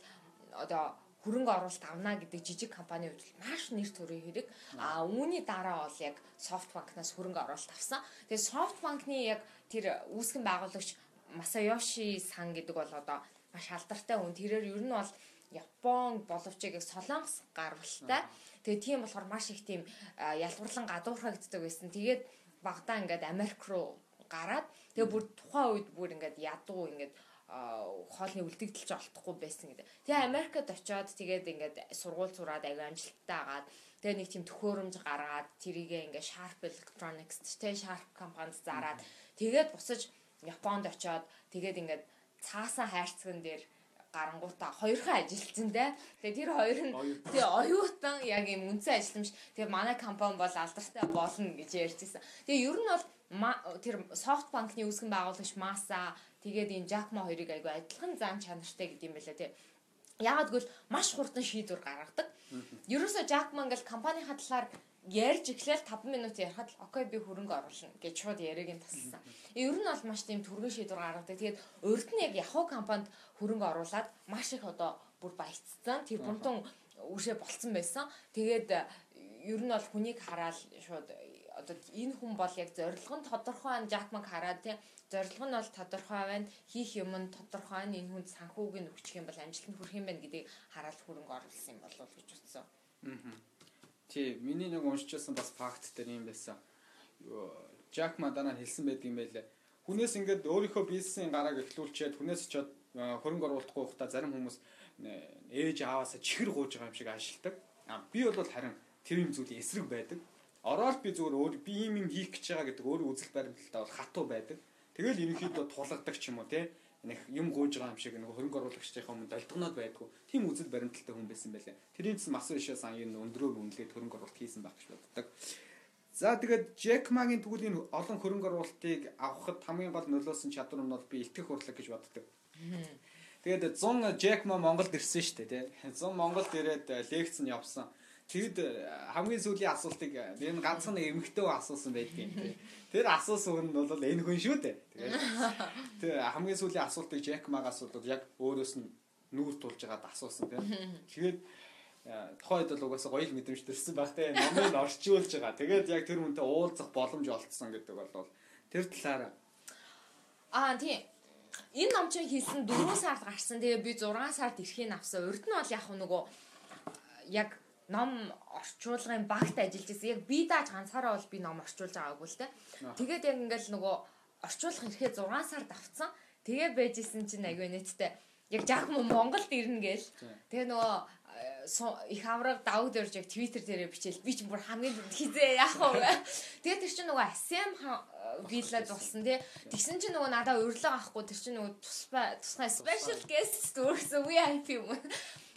одоо хөрөнгө оруулалт авна гэдэг жижиг компанийн хувьд маш нэр төрийн хэрэг. А үүний дараа бол яг SoftBank-наас хөрөнгө оруулалт авсан. Тэгээд SoftBank-ны яг тэр үүсгэн байгуулагч Масайоши Сан гэдэг бол одоо маш алдартай хүн. Тэрээр ер нь бол Япон боловч яг Солонгос гарвалтай. Тэгээ тийм болохоор маш их тийм ялгуурлан гадуурхагддаг байсан. Тэгээд багтаа ингээд Америк руу гараад тэгээ бүр тухайн үед бүр ингээд ядуу ингээд хоолны үлдэгдэлж олдохгүй байсан гэдэг. Тэгээ Америкт очиод тэгээд ингээд сургууль сураад аягүй амжилттай агаад тэгээ нэг тийм төхөөрөмж гаргаад тэрийгээ ингээд Sharp Electronics тэгээ Sharp компанид зараад тэгээд бусаж Японд очиод тэгээд ингээд цаасан хайрцаган дээр гарангуудаа хоёрхан ажилтсан те. Тэгээ тэр хоёр нь тэгээ оюутан яг юм үнцэн ажилтнамш. Тэгээ манай компани бол алдартай болно гэж ярьжсэн. Тэгээ ер нь бол тэр софт банкны үүсгэн байгуулагч Маса Тэгээд энэ Жакма хоёрыг айгүй адилхан зан чанартай гэдэм байлаа тий. Яагаад гэвэл маш хурдан шийдвэр гаргадаг. Ерөөсө Жакма ингээл компанийн талаар ярьж эхлээл 5 минут ярихад л окей би хөрөнгө оруулна гэж шууд яриагийн тасалсан. Ер нь бол маш тийм түргэн шийдвэр гаргадаг. Тэгээд урд нь яг Yahoo компанид хөрөнгө оруулаад маш их одоо бүр баяцсан. Тэр бүртэн үшээ болцсон байсан. Тэгээд ер нь бол хүнийг хараад шууд одоо энэ хүн бол яг зорилго нь тодорхой байна. Жакмаг хараад тийм зорилго нь бол тодорхой байна. Хийх юм нь тодорхой байна. Энэ хүнд санхүүг нь өгчих юм бол амжилтанд хүрэх юм байна гэдгийг хараад хөрөнгө оруулсан юм болов гэж утсан. Аа. Тий, миний нэг уншижсэн бас факт дээр юм байсан. Жак Маданаа хэлсэн байдаг юм байлээ. Хүнээс ингээд өөрийнхөө бизнесийн гарааг эхлүүлчихэд хүнээс ч хөрөнгө оруулахгүй байхдаа зарим хүмүүс ээж ааваасаа чихэр гууж байгаа юм шиг ажилтдаг. А би бол харин тэр юм зүйлийн эсрэг байдаг. Ороод би зүгээр өөр би юм юм хийх гэж байгаа гэдэг өөр үзэл баримталтаа бол хатуу байдаг. Тэгэл ерөнхийдөө тулгадаг ч юм уу те нэг юм гууж байгаа юм шиг нэг хөрөнгө оруулагчдынхаа өмнө долдгоноод байдгүй. Тим үзэл баримталтай хүн байсан байлаа. Тэрийн цэс мас ишээ сан энэ өндрөөр үнэлээд хөрөнгө оруулалт хийсэн байх гэж боддог. За тэгээд Магийн тэгвэл энэ олон хөрөнгө оруулалтыг авахд хамгийн гол нөлөөсөн чадвар нь бол би итгэх урлаг гэж боддог. Тэгээд 100 Джек Ма Монголд ирсэн шүү дээ тий. 100 Монголд ирээд лекц нь явсан. Тэгэд хамгийн сүүлийн асуултыг энэ ганцхан эмэгтэй асуусан байдгийн. Тэр асуусан хүн нь бол энэ хүн шүү дээ. Тэгээд тэр хамгийн сүүлийн асуултыг Джек Магаас бол яг өөрөөс нь нүүр тулж байгаад асуусан тийм. Тэгээд тухайн үед бол угаасаа гоё мэдрэмж төрсэн баг тийм. Номыг орчуулж байгаа. Тэгээд яг тэр хүнтэй уулзах боломж олцсон гэдэг бол тэр талаар Аа тийм. Энэ ном чинь хийсэн 4 сард гарсан. Тэгээ би 6 сард эрхийг авсан. Урд нь бол яг нөгөө яг ном орчуулгын багт ажиллаж байсан. Яг би дааж ганцаараа бол би ном орчуулж байгаагүй л те. Тэгээд яг ингээл нөгөө орчуулах ирэхэд 6 сард авцсан. Тэгээ байжсэн чинь аягүй нэттэй. Яг жаах Монголд ирнэ гээл. Тэгээ нөгөө э, их авраг давд өрж яг твиттер дээрээ бичээл би ч бүр хамгийн хизээ яах вэ тэгээд тэр чинь нөгөө асем вилла зулсан тий тэгсэн чинь нөгөө надаа урилга авахгүй тэр чинь нөгөө тусбай тусгай special guest өөрсөн VIP юм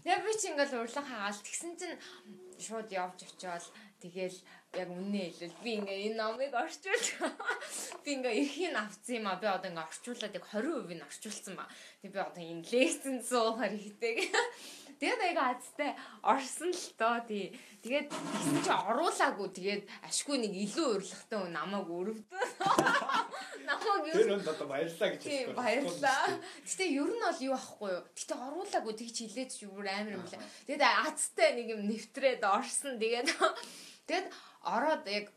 Тэгээ би чи ингээл урилга хаагаал тэгсэн чинь шууд явж очиод тэгэл яг үннээ хэлвэл би ингээ энэ номыг орчуулж би ингээ эрхийг авцсан юм а би одоо ингээ орчуулад яг 20% нь орчуулсан ба. Тэг би одоо энэ лекцэн суухаар ихтэйг. Тэгээд аяга азтай орсон л доо тий. Тэгээд тэгсэн чи оруулаагүй тэгээд ашгүй нэг илүү урилгатай хүн намайг өрөвдөө. Намайг юу Тэр өнд одоо баярлаа гэж хэлсэн. Баярлаа. Гэтэ ер нь бол юу ахгүй юу. Гэтэ оруулаагүй тэгж хилээд чи бүр амар юм лээ. Тэгээд азтай нэг юм нэвтрээд орсон. Тэгээд тэгээд ороод яг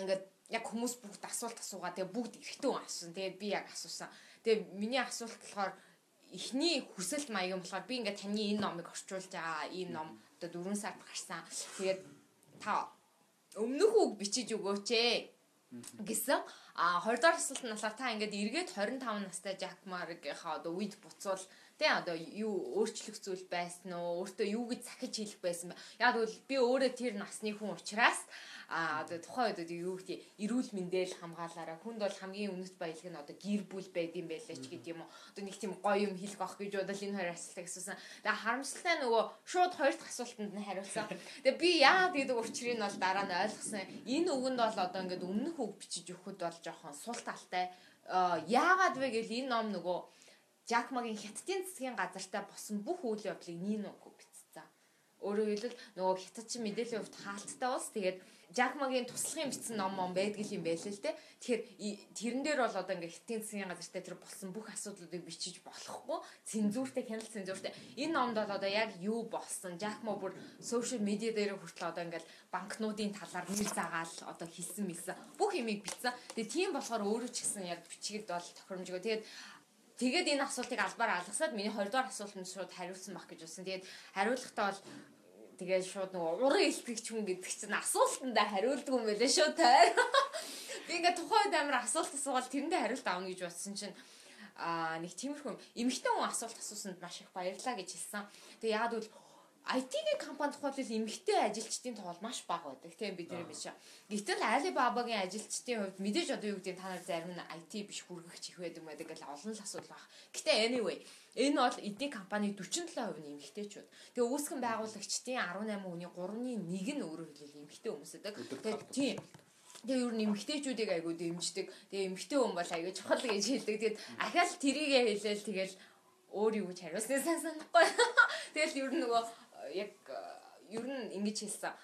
ингээд яг хүмүүс бүгд асуулт асуугаа. Тэгээд бүгд эргэтэй хүн асуусан. Тэгээд би яг асуусан. Тэгээд миний асуулт болохоор эхний хүсэл маяг юм болохоор би ингээд таны энэ номыг орчуулж байгаа. Энэ ном одоо 4 сард гарсан. Тэгээд та өмнөх үг бичиж өгөөч ээ гэсэн а 20 дахь асуулт нь болохоор та ингээд эргээд 25 настай Жак Маргийнхаа одоо үед буцвал Тэ одоо юу өөрчлөх зүйл байсан уу? Өөртөө юу гэж захиж хэлэх байсан бэ? Яг бол би өөрөө тэр насны хүн учраас а одоо тухайн үед юу гэдэг эрүүл мэндэл хамгаалаараа. Хүнд бол хамгийн үнэт баялаг нь одоо гэр бүл байд юм байлаа ч гэдэг юм уу. Одоо нэг тийм гоё юм хэлэх авах гэж бодол энэ хоёр асуултыг асуусан тэгээ харамсалтай нөгөө шууд хоёр дахь асуултанд нь хариулсан. Тэгээ би яагаад гэдэг учрыг нь бол дараа нь ойлгосон. Энэ үгэнд бол одоо ингээд өмнөх үг бичиж өгөхөд бол жоохон сул талтай. Яагаад вэ гэвэл энэ ном нөгөө Жакмагийн хятадын засгийн газартай босон бүх үйл явдлыг Нино бичсэн. Өөрөөр хэлбэл нөгөө хятадчин мэдээллийн хувьд хаалттай улс. Тэгээд Жакмагийн туслахын бичсэн ном ном байдаг юм байл л те. Тэгэхээр тэрэн дээр бол одоо ингээ хитийн засгийн газартай тэр болсон бүх асуудлуудыг бичиж болохгүй. Цензуртэй, хяналт цензуртэй. Энэ номд бол одоо яг юу болсон? Жакма бүр сошиал медиа дээр хүртэл одоо ингээл банкнуудын талаар нэр заагаал одоо хэлсэн мэлсэн. Бүх юмыг бичсэн. Тэгээ тийм болохоор өөрөө ч гэсэн яг бичгээд бол тохиромжгүй. Тэгээд Тэгээд энэ асуултыг албаар алгасаад миний 20 дугаар асуултанд шууд хариулсан баг гэж үзсэн. Тэгээд хариулахдаа бол тэгээд шууд нөгөө уран илтгэгч хүн гэдэг чинь асуултандаа хариулдаг юм байлаа шүү тайр. Би ингээд тухайн үед амар асуулт асуувал тэрэндээ хариулт авна гэж бодсон чинь аа нэг тиймэрхүү эмэгтэй хүн асуулт асуусанд маш их баярлаа гэж хэлсэн. Тэгээд яагаад гэвэл IT-ийн компани тухайлбал эмэгтэй ажилчдын тоол маш бага байдаг тийм бид нэр биш. Гэтэл Alibaba-гийн ажилчдын хувьд мэдээж одоо юу гэдэг нь та нар зарим нь IT биш хүргэгч их байдаг байдаг гэж олон л асуудал баг. Гэтэ anyway энэ бол эдийн компани 47% нь эмэгтэйчүүд. Тэгээ үүсгэн байгуулагчдын 18 хүний 3-ны 1 нь өөрөөр хэлбэл эмэгтэй хүмүүс байдаг. Тэгээ тийм Тэгээ юу нэмэгтэйчүүдийг айгуу дэмждэг. Тэгээ эмэгтэй хүн бол айгуу чухал гэж хэлдэг. Тэгээд ахаал тэрийгэ хэлээл тэгэл өөр юу гэж хариулснаа санахгүй. Тэгэл ер нь нөгөө яг ер нь ингэж хэлсэн.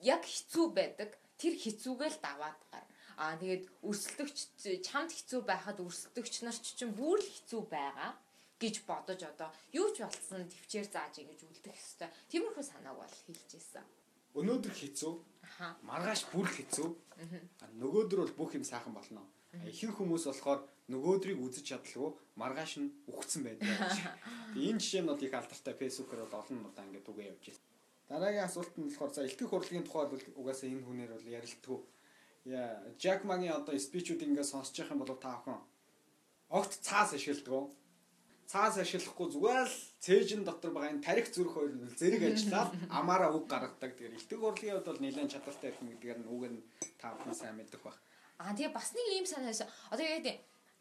Яг хэцүү байдаг. Тэр хэцүүгээл даваад гар. Аа тэгээд өрсөлдөгч чамд хэцүү байхад өрсөлдөгч нар ч чинь бүр л хэцүү байгаа гэж бодож одоо юу ч болцсон төвчээр зааж ингэж үлдэх хэвээр. Тиймэрхүү санааг бол хэлж ирсэн. Өнөөдөр хэцүү. Маргааш бүр хэцүү. Нөгөөдөр бол бүх юм сайхан болно. Ихэнх хүмүүс болохоор нөгөөдрийг үзэж чадлаггүй маргааш нь үхсэн байдаг. Энэ жишээ нь бол их алдартай фэйсбүүкээр бол олон удаа ингээд үгээ явж байна. Дараагийн асуулт нь болохоор за элтгэх урлагийн тухай бол угаасаа энэ хүнээр бол ярилтгүй. Яа, Жак Магийн одоо спичүүд ингээд сонсож явах юм бол та охин огт цаас ашигладаг. Цаас ашиглахгүй зүгээр л цээжин дотор байгаа энэ тарих зүрх хоёр нь зэрэг ажиллаад амаараа үг гаргадаг. Тэгэхээр элтгэх урлагийн хувьд бол нэлээд чадвартай юм гэдгээр нь үг нь та бүхэн сайн мэддэг баг. Аа тэгээ бас нэг юм санаасан. Одоо яг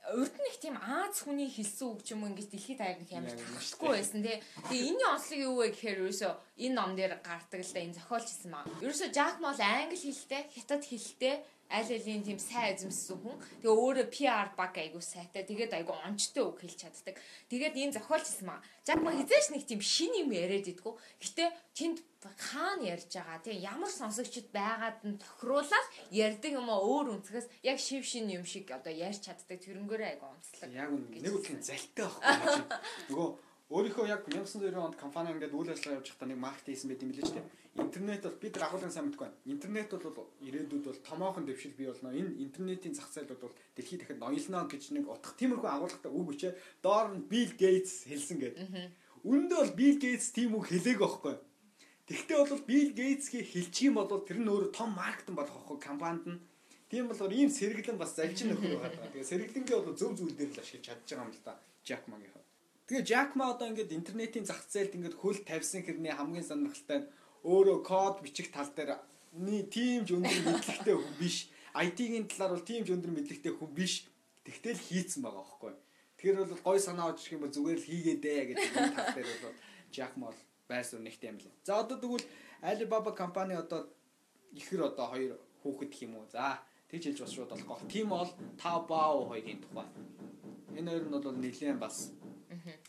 урд нь их тийм Аз хүний хэлсэн үг ч юм уу ингэж дэлхийд аяг нэг амар тахшгүй байсан тий. Тэгээ энэний онцлог юу вэ гэхээр ерөөсөө энэ ном дээр гардаг л да энэ зохиолч хэлсэн маа. Ерөөсөө Жак Мол англи хэлтэй, хятад хэлтэй аль алийн тийм сайн эзэмссэн хүн. Тэгээ өөрөө PR баг айгуу сайтай. Тэгээд айгуу онцтой үг хэлж чаддаг. Тэгээд энэ зохиолч маа. Жак Мол хизээш нэг тийм шин юм яриад идэггүй. Гэтэ тэнд хаана ярьж байгаа тийм ямар сонсогчд байгаад нь тохируулаад ярьдаг юм аа өөр үнцгээс яг шив шин юм шиг одоо ярьж чаддаг тэрнгээрээ айгу онцлог. Яг нэг үгийн залтай байхгүй. Нөгөө өөрийнхөө яг 1990 онд компани ингээд үйл ажиллагаа явуулж байхдаа нэг маркетинг хийсэн байт юм билээ ч тийм. Интернет бол бид агуулгын сайн мэдгүй байна. Интернет бол ирээдүйд бол томоохон дэвшил бий болно. Энэ интернетийн зах зээлүүд бол дэлхийд дахиад ноёлно гэж нэг утга тиймэрхүү агуулгатай үг бичээ. Доор нь Bill Gates хэлсэн гэдэг. Үүндээ бол Bill Gates тийм үг хэлээг байхгүй. Тэгвэл бол Bill Gates-гийн хэлчих юм бол тэр нь өөрөө том маркетинг болох ахгүй компанид нь. Тийм болохоор ийм сэргэлэн бас залжин нөхөр байгаа. Тэгээ сэргэлэнгээ бол зөв зүйл дээр л ашиглаж чадж байгаа юм л да. Jack Ma-гийн хувьд. Тэгээ Jack Ma одоо ингээд интернетийн зах зээлд ингээд хөл тавьсан хэрний хамгийн сонирхолтой нь өөрөө код бичих тал дээр тийм ч өндөр мэдлэгтэй хүн биш. IT-ийн талаар бол тийм ч өндөр мэдлэгтэй хүн биш. Тэгтэл хийцэн байгаа байхгүй. Тэгэхээр бол гой санаа очих юм бол зүгээр л хийгээдэ гэдэг тал дээр бол Jack Ma бол байр суурь нэгтэй юм лээ. За одоо тэгвэл Alibaba компани одоо ихэр одоо хоёр хүүхэд гэх юм уу. За тэгж хэлж бас шууд болохгүй. Тим бол Taobao хоёрын тухай. Энэ хоёр нь бол нэлээд бас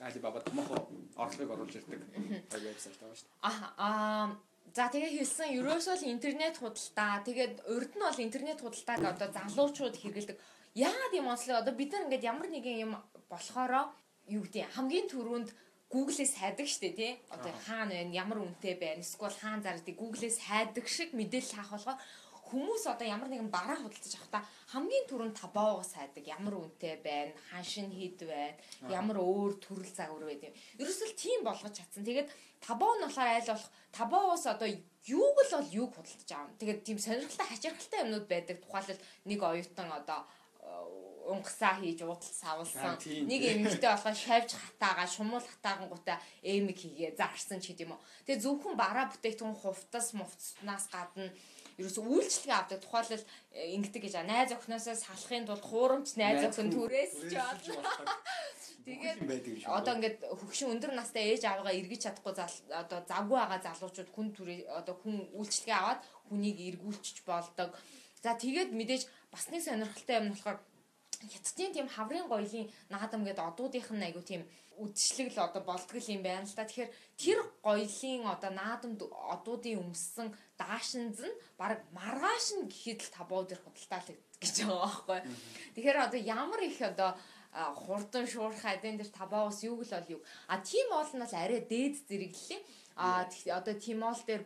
Alibaba томхоо орлогыг оруулж ирдэг вебсайт байгаа шүү дээ. Аа За тэгээ хэлсэн ерөөсөө л интернет худалдаа тэгээд урд нь бол интернет худалдааг одоо залуучууд хэрэгэлдэг. Яагаад юм онцлог одоо бид нар ингээд ямар нэгэн юм болохоро юу гэдэг хамгийн түрүүнд Google-ээс хайдаг штэ тий. Одоо хаана байна, ямар үнэтэй байна, эсвэл хаана зардаг Google-ээс хайдаг шиг мэдээлэл хаах болохоор хүмүүс одоо ямар нэгэн бараа худалдаж авах та хамгийн түрүүнд табоогоос хайдаг ямар үнэтэй байна, ханшин хэд байна, ямар өөр төрөл загвар байд юм. Ерөөсөл тийм болгож чадсан. Тэгээд табоо нь болохоор айл болох табоогоос одоо юуг л бол юуг худалдаж аав. Тэгээд тийм сонирхолтой хачирхалтай юмнууд байдаг. Тухайлбал нэг оюутан одоо унгасаа хийж уудал савлсан. Нэг эмэгтэй болохоо шавж хатаага шумуул хатаагангуудаа эмиг хийгээ зарсан ч гэдэм үү. Тэгээ зөвхөн бараа бүтээгдэхүүн хувцас мувцнаас гадна ерөөсөө үйлчлэгээ авдаг. Тухайлбал э, ингэдэг гэж найз охиноосоо салахын тулд хуурамч найз охин түрээс ч болно. Тэгээд одоо ингээд хөгшин өндөр настай ээж аавгаа эргэж чадахгүй одоо завгүй байгаа залуучууд хүн түрээ одоо хүн үйлчлэгээ аваад хүнийг эргүүлчих болдог. За тэгээд мэдээж бас нэг сонирхолтой юм болохоор хятадын тийм хаврын гоёлын наадам гэдэг одуудынх нь айгу тийм үдшилэг л одоо болдгол юм байна л та. Тэгэхээр тэр гоёлын одоо наадамд одуудын өмссөн даашинз нь баг маргааш нь гэхэд л табуу дээр худалдаалагддаг гэж байгаа байхгүй. Тэгэхээр одоо ямар их одоо хурдан шуурхай эдэн дээр табаус юг л бол юу. А тийм оол нь бол арай дээд зэрэглэлээ. А одоо тимол дээр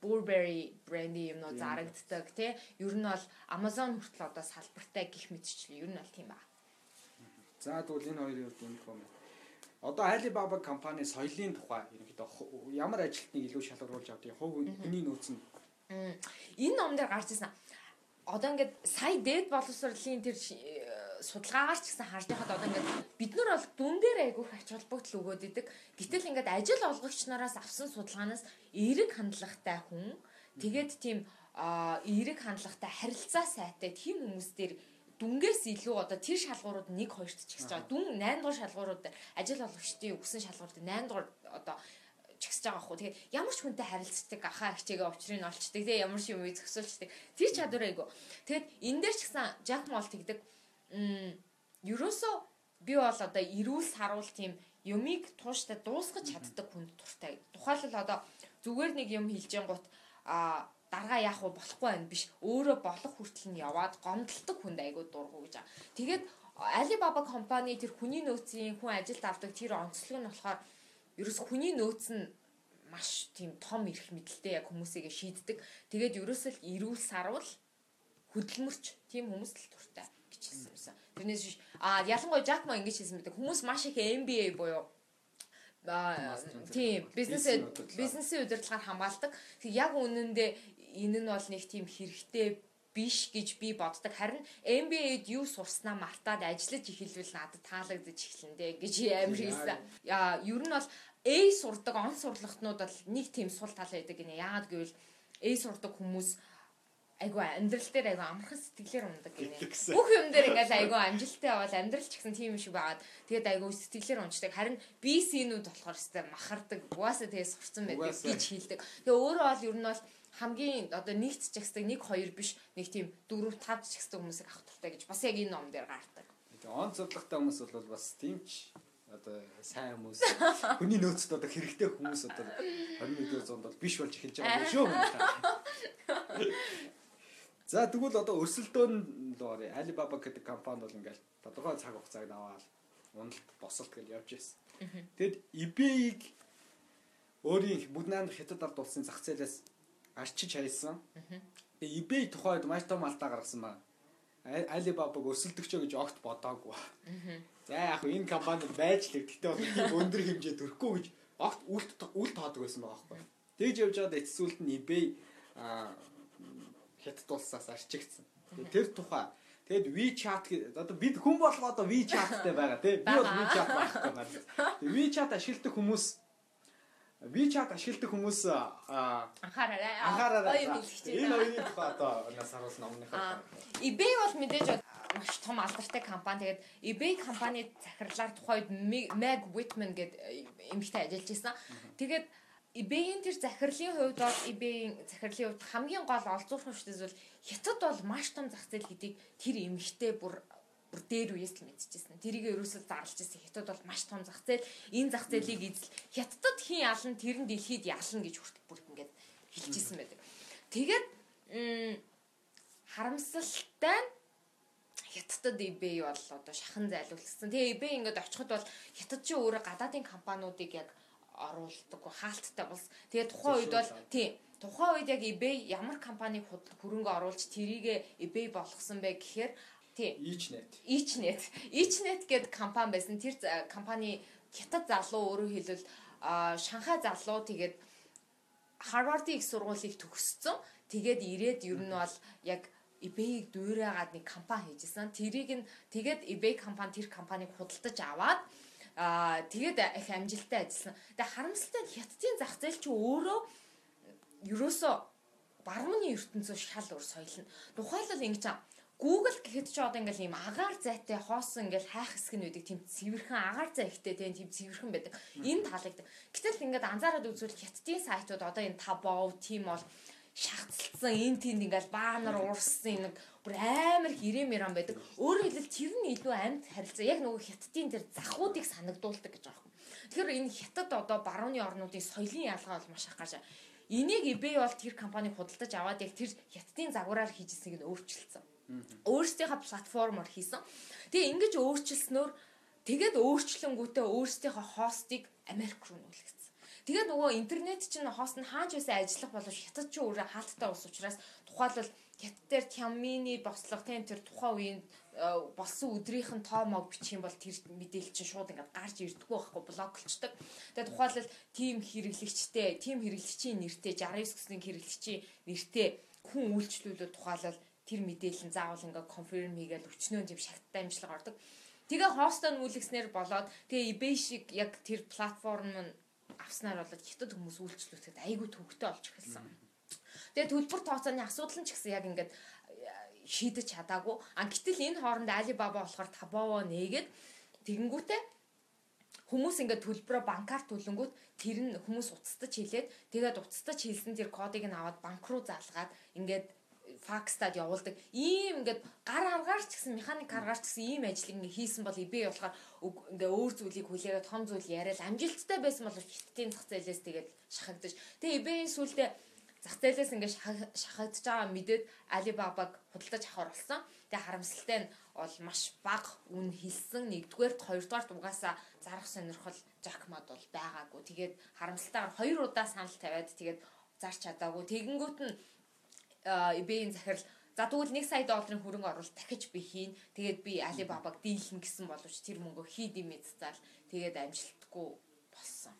Burberry бренди юмнууд зарагддаг тий. Ер нь бол Amazon хүртэл одоо салбартай гих мэтчлээ. Ер нь бол тийм ба. За тэгвэл энэ хоёрын хувьд юм хөө. Одоо Alibaba компани соёлын тухай ерөнхийдөө ямар ажилтныг илүү шалгаруулж авдгийг хувь хүний нөөц нь. Энэ ном дээр гарч ирсэн. Одоо ингээд сая дээд боловсролын тэр судалгаагаар ч гэсэн харж байхад одоо ингээд бид нар бол дүн дээр айгүйх ач холбогдол өгөөд идэг. Гэтэл ингээд ажил олгогч нараас авсан судалгаанаас эерэг хандлагатай хүн тэгээд тийм эерэг хандлагатай харилцаа сайтай тийм хүмүүс дээр дүнгээс илүү одоо тэр шалгуурууд 1 2-т ч гэсэн байгаа. Дүн 8 дугаар шалгуурууд ажил олгогчдын өгсөн шалгуурууд 8 дугаар одоо чигсэж байгаа байхгүй. Тэгээд ямар ч хүнтэй харилцдаг ахаа хичээгээ учрыг нь олчдаг. Тэгээ ямар ч юм уу зөксөлчдөг. Тэр чадвар айгу. Тэгээд энэ дээр ч гэсэн Mall тэгдэг. Мм ерөөсөө би бол одоо эрүүл саруул тийм юмыг тууштай дуусгаж чаддаг хүнд туртай. Тухайлбал одоо зүгээр нэг юм хэлж гингут а даргаа яах вэ болохгүй байх биш өөрөө болох хүртэл нь яваад гомдолдог хүнд айгуу дургу гэж байгаа. Тэгээд Alibaba компани тэр хүний нөөцийн хүн ажилд авдаг тэр онцлог нь болохоор ерөөс хүний нөөц нь маш тийм том эрх мэдэлтэй яг хүмүүсийгээ шийддэг. Тэгээд ерөөсөө л эрүүл сарвал хөдөлмөрч тийм хүмүүс л туртай гэж хэлсэн юмсан. Тэрнээс биш а ялангуяа Jack Ma ингэж хэлсэн байдаг. Хүмүүс маш их MBA буюу тийм бизнес бизнесийн удирдлагаар хамгаалдаг. Тэг яг үнэндээ энэ нь бол нэг тийм хэрэгтэй биш гэж би боддог. Харин MBA-д юу сурснаа мартаад ажиллаж эхэлвэл надад таалагдаж эхлэндэ гэж амар хэлсэн. Яа, ер нь бол A сурдаг он сурлагтнууд бол нэг тийм сул тал байдаг гинэ. Яагаад гэвэл A сурдаг хүмүүс айгу амьдрал дээр айгу амархан сэтгэлээр ундаг гинэ. Бүх юм дээр ингээл айгу амжилттай бол амьдрал ч гэсэн тийм шиг байгаад тэгээд айгу сэтгэлээр унцдаг. Харин BC-нүүд болохоор өстэй махардаг. Угаасаа тэгээд сурцсан байдаг гэж хэлдэг. Тэгээ өөрөө бол ер нь бол хамгийн одоо нэгт ихсдэг нэг хоёр биш нэг тийм дөрөв тав ихсдэг хүмүүсийг авах туфтай гэж бас яг энэ ном дээр гардаг. Он зурлагтай хүмүүс бол бас тийм ч одоо сайн хүмүүс хүний нөөцөд одоо хэрэгтэй хүмүүс одоо 21-р зуунд бол биш болж эхэлж байгаа юм шүү. За тэгвэл одоо өрсөлдөөн л орё. Alibaba гэдэг компани бол ингээл тодорхой цаг хугацааг аваад уналт босолт гэж явж байсан. Тэгэд eBay-ийг өөрийн бүгд найрамдах хятад ард улсын зах зээлээс арчиж хайсан. Тэгээ eBay тухайд маш том алдаа гаргасан байна. Alibaba-г өрсөлдөгчөө гэж огт бодоагүй. За яг энэ компанид байж л гэхдээ бол тийм өндөр хэмжээ төрөхгүй гэж огт үлт үлт тоодог байсан байгаа байхгүй. Тэгж явж байгаад эцсүүлд нь eBay аа хятад улсаас арчигдсан. Тэр тухай Тэгэд WeChat одоо бид хүн болгоо одоо WeChat-тэй байгаа тий. Би бол. WeChat байхгүй. Тэгээ WeChat ашигладаг хүмүүс WeChat ашигладаг хүмүүс аа Анхаараарай. анхаараарай. Энэ хоёрын тухай одоо нас харуулсан Аа, номныхаа. eBay бол мэдээж маш том алдартай компани. Тэгээд eBay компани захирлаар тухайд Meg Whitman гэдэг эмэгтэй ажиллаж исэн. Тэгээд eBay-ийн тэр захирлын хувьд бол eBay-ийн захирлын хувьд хамгийн гол олзуурах хүчтэйс бол хятад бол маш том зах зээл гэдгийг тэр эмэгтэй бүр бүр дээр үеэс л мэдчихсэн. Тэрийг ерөөсөө зарлж ирсэн. Хятад бол маш том зах зээл. Энэ зах зээлийг эзэл хятадд хин ялна, тэр нь дэлхийд ялна гэж хүртэл бүр ингээд хэлчихсэн байдаг. Тэгээд харамсалтай нь хятадд eBay бол одоо шахан зайлуулсан. Тэгээ eBay ингээд очиход бол хятад чи өөрөө гадаадын компаниудыг яг оруулдаг хаалттай улс. Тэгээ тухайн үед бол Зөвшөөрлөө. тий тухайн үед яг eBay ямар компаниг хөрөнгө оруулж тэрийг eBay болгосон бэ гэхээр Ичнет. Ичнет. Ичнет гэдэг компани байсан. Тэр за- компани хятад залуу өөрөөр хэлбэл Шанхай залуу тэгээд Харвардын их сургуулийг төгссөн. Тэгээд ирээд ер нь бол яг eBay-г дуурайгаад нэг компани хийжсэн. Тэрийг нь тэгээд eBay компани тэр компанийг худалдаж аваад аа тэгээд их амжилттай ажилласан. Тэгээ харамсалтай нь хятадын зах зээл чи өөрөө ерөөсө баруун ертөнцөөс шал өөр соёл нь. Тухайлбал ингэж Google гэхэд ч одоо ингээл ийм агаар зайтай хоосон ингээл хайх хэсэг нь үүдэг тийм цэвэрхэн агаар зай ихтэй тийм цэвэрхэн байдаг. Энэ таалагддаг. Гэтэл ингээд анзаараад үзвэл хятадын сайтууд одоо энэ Taobao тийм бол шахацлсан энэ тэнд ингээл баанар уурсан нэг бүр амар хэрэмэрэн байдаг. Өөрөөр хэлбэл тэр нь илүү амьд харилцаа. Яг нөгөө хятадын тэр захуудыг санагдуулдаг гэж байгаа юм. Тэгэхээр энэ хятад одоо барууны орнуудын соёлын ялгаа бол маш их гарч Энийг eBay бол тэр компаниг худалдаж аваад яг тэр хятадын загвараар хийжсэнийг нь өөрчилсөн өөрсдийнхөө платформоор хийсэн. Тэгээ ингэж өөрчилснөөр тэгээд өөрчлөнгүүтээ өөрсдийнхөө хостыг Америк руу нүүлгэсэн. Тэгээ нөгөө интернет чинь хост нь хаач байсан ажиллах боловч хятад ч өөрөө хаалттай ус учраас тухайлбал хятад дээр Тяммины бослого тийм тэр тухайн үеийн э, болсон өдрийнх нь тоомог бичих юм бол тэр мэдээлэл чинь шууд ингээд гарч ирдэггүй байхгүй блоклчдаг. Тэгээ тухайлбал тим хэрэглэгчтэй, тим хэрэглэгчийн нэртэй 69 гэсний хэрэглэгчийн нэртэй хүн үйлчлүүлээд тухайлбал тэр мэдээлэл нь заавал ингээ конфирм хийгээл өчнөө тийм шагттай амжилт ордог. Тэгээ хостоо нүүлгснээр болоод тэгээ eBay шиг яг тэр платформ нь авснаар болоод хятад хүмүүс үйлчлүүлэхэд айгүй төвөгтэй болж эхэлсэн. Тэгээ төлбөр тооцооны асуудал нь ч гэсэн яг ингээд э, шийдэж чадаагүй. А гэтэл энэ хооронд Alibaba болохоор Taobao нээгээд тэгэнгүүтээ хүмүүс ингээд төлбөрөө банкар төлөнгүүт тэр нь хүмүүс уцтаж хийлээд тэгээд уцтаж хийлсэн тэр кодыг нь аваад банк руу залгаад ингээд факстад явуулдаг. Ийм ингээд гар аргаарч гэсэн механик аргаарч гэсэн ийм ажлыг ингээ хийсэн бол eBay болохоор ингээ өөр зүйлийг хүлээгээд том зүйл яриад амжилттай байсан бол хиттийн зах зээлээс тэгээд шахагдаж. Тэгээ eBay-ийн сүлдээ зах зээлээс ингээ шахагдж байгаа мэдээд Alibaba-г худалдаж авахар болсон. Тэгээ харамсалтай нь бол маш бага үн хэлсэн. Нэгдүгээрт хоёрдугаарт угаасаа зарах сонирхол Jackmad бол байгаагүй. Тэгээд харамсалтайгаар хоёр удаа санал тавиад тэгээд зарч чадаагүй. Тэгэнгүүт нь eBay-ийн захирал За тэгвэл 1 сая долларын хөрөнгө оруулалт дахиж би хийн. Тэгээд би Alibaba-г дийлнэ гэсэн боловч тэр мөнгө хийд юм эцэцэл тэгээд амжилтгүй болсон.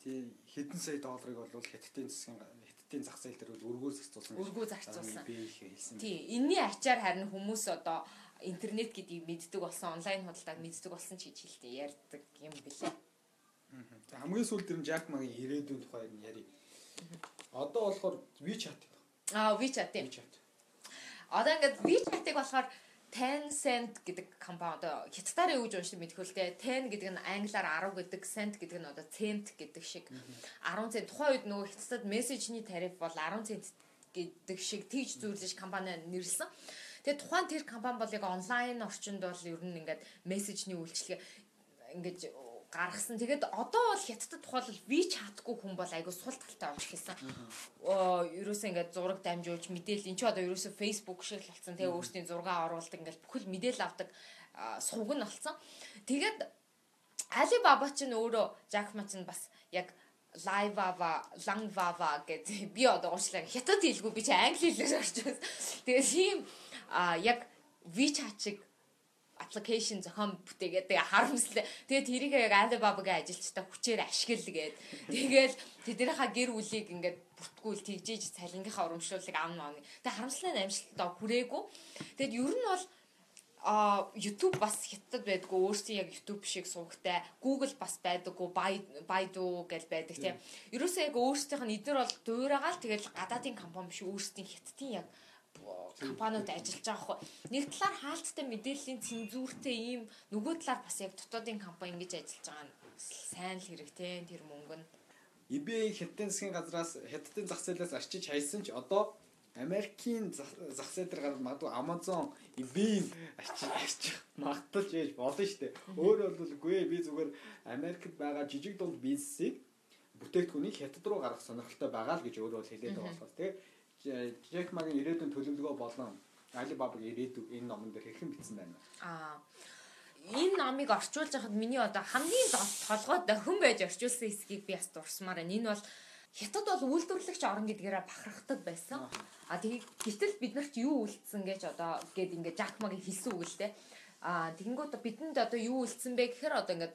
Тий хэдэн сая долларыг бол хятадын засгийн хятадын зах зээл дээр өргөө зарцуулсан. Өргөө зарцуулсан. Би хэлсэн. Тий энэний ачаар харин хүмүүс одоо интернет гэдгийг мэддэг болсон, онлайн худалдааг мэддэг болсон ч гэж хэлдэг ярьдаг юм билээ. За хамгийн сүүлд тэр Jack Ma-гийн ирээдүйн тухай ярив. Одоо болохоор WeChat Аа WeChat тийм. Одоо ингээд WeChat-ыг болохоор Tencent гэдэг компани одоо хятадаар юу гэж уншиж мэдэх үлдээ. Ten гэдэг нь англиар 10 гэдэг, cent гэдэг нь одоо cent гэдэг шиг 10 цент. Тухайн үед нөгөө хятадд мессежний тариф бол 10 цент гэдэг шиг тэгж зүйрлэж компани нэрлсэн. Тэгээ тухайн тэр компани бол яг онлайн орчинд бол ер нь ингээд мессежний үйлчлэгээ ингээд гаргасан. Тэгээд одоо бол хятадд тухайлбал WeChat-гүй хүн бол айгүй сул талтай болж хэлсэн. Оо, ерөөсөө ингээд зураг дамжуулж мэдээлэл эн чи одоо ерөөсөө Facebook шиг л болсон. Тэгээ өөрсдийн зураг оруулдаг ингээд бүхэл мэдээлэл авдаг сувг нь болсон. Тэгээд Alibaba ч өөрөө Jack Ma ч бас яг Live-ава, Langvava гэдэг би одоо уучлаа хятад хэлгүй би чи англи хэлээр орчихсон. Тэгээд тийм яг WeChat шиг аппликейшн зохион бүтээгээд тэгээ харамслаа. Тэгээ тэрийг яг Alibaba-гийн ажилчтай хүчээр ашиглгээд тэгээл тэднийхээ гэр бүлийг ингээд бүртгүүл тэгжээж цалингийнхаа урамшууллыг авна авна. Тэгээ харамслаа амжилттай хүрээгүй. Тэгэд ер нь бол а YouTube бас хятад байдгүй өөрсдийн яг YouTube шиг сувгтай Google бас байдаггүй Baidu гэж байдаг тийм. Ерөөсөө яг өөрсдийнх нь эдгээр бол дуурайгаал тэгэл гадаадын компани биш өөрсдийн хятадын яг компаниуд ажиллаж байгаа хгүй. Нэг талаар хаалттай мэдээллийн цензуртэй ийм нөгөө талаар бас яг дотоодын компани ингэж ажиллаж байгаа нь сайн л хэрэгтэй тэр мөнгө нь. eBay хятадын засгийн газраас хятадын зах зээлээс арчиж хайсан ч одоо Америкийн зах зээл дээр гараад магадгүй Amazon eBay-ийн арчиж арчих магталж яж болно шүү дээ. Өөр бол үгүй би зүгээр Америкт байгаа жижиг дунд бизнесийг бүтээгдэхүүнийг хятад руу гаргах сонирхолтой байгаа л гэж өөрөө хэлээд байгаа болохоор тийм Джек Магийн ирээдүйн төлөвлөгөө болон Alibaba-гийн ирээдүй энэ номон дээр хэрхэн бичсэн байна? Аа энэ номыг орчуулж байхад миний одоо хамгийн толгой дохин байж орчуулсан хэсгийг би бас дурсмаар байна. Энэ бол Хятад бол үйлдвэрлэгч орн гэдгээрээ бахархдаг байсан. А тэгээ гэтэл бид нарт юу үлдсэн гэж одоо гээд ингээд Жакмагийн хэлсэн үг л дээ. А тэгэнгүүт бидэнд одоо юу үлдсэн бэ гэхээр одоо ингээд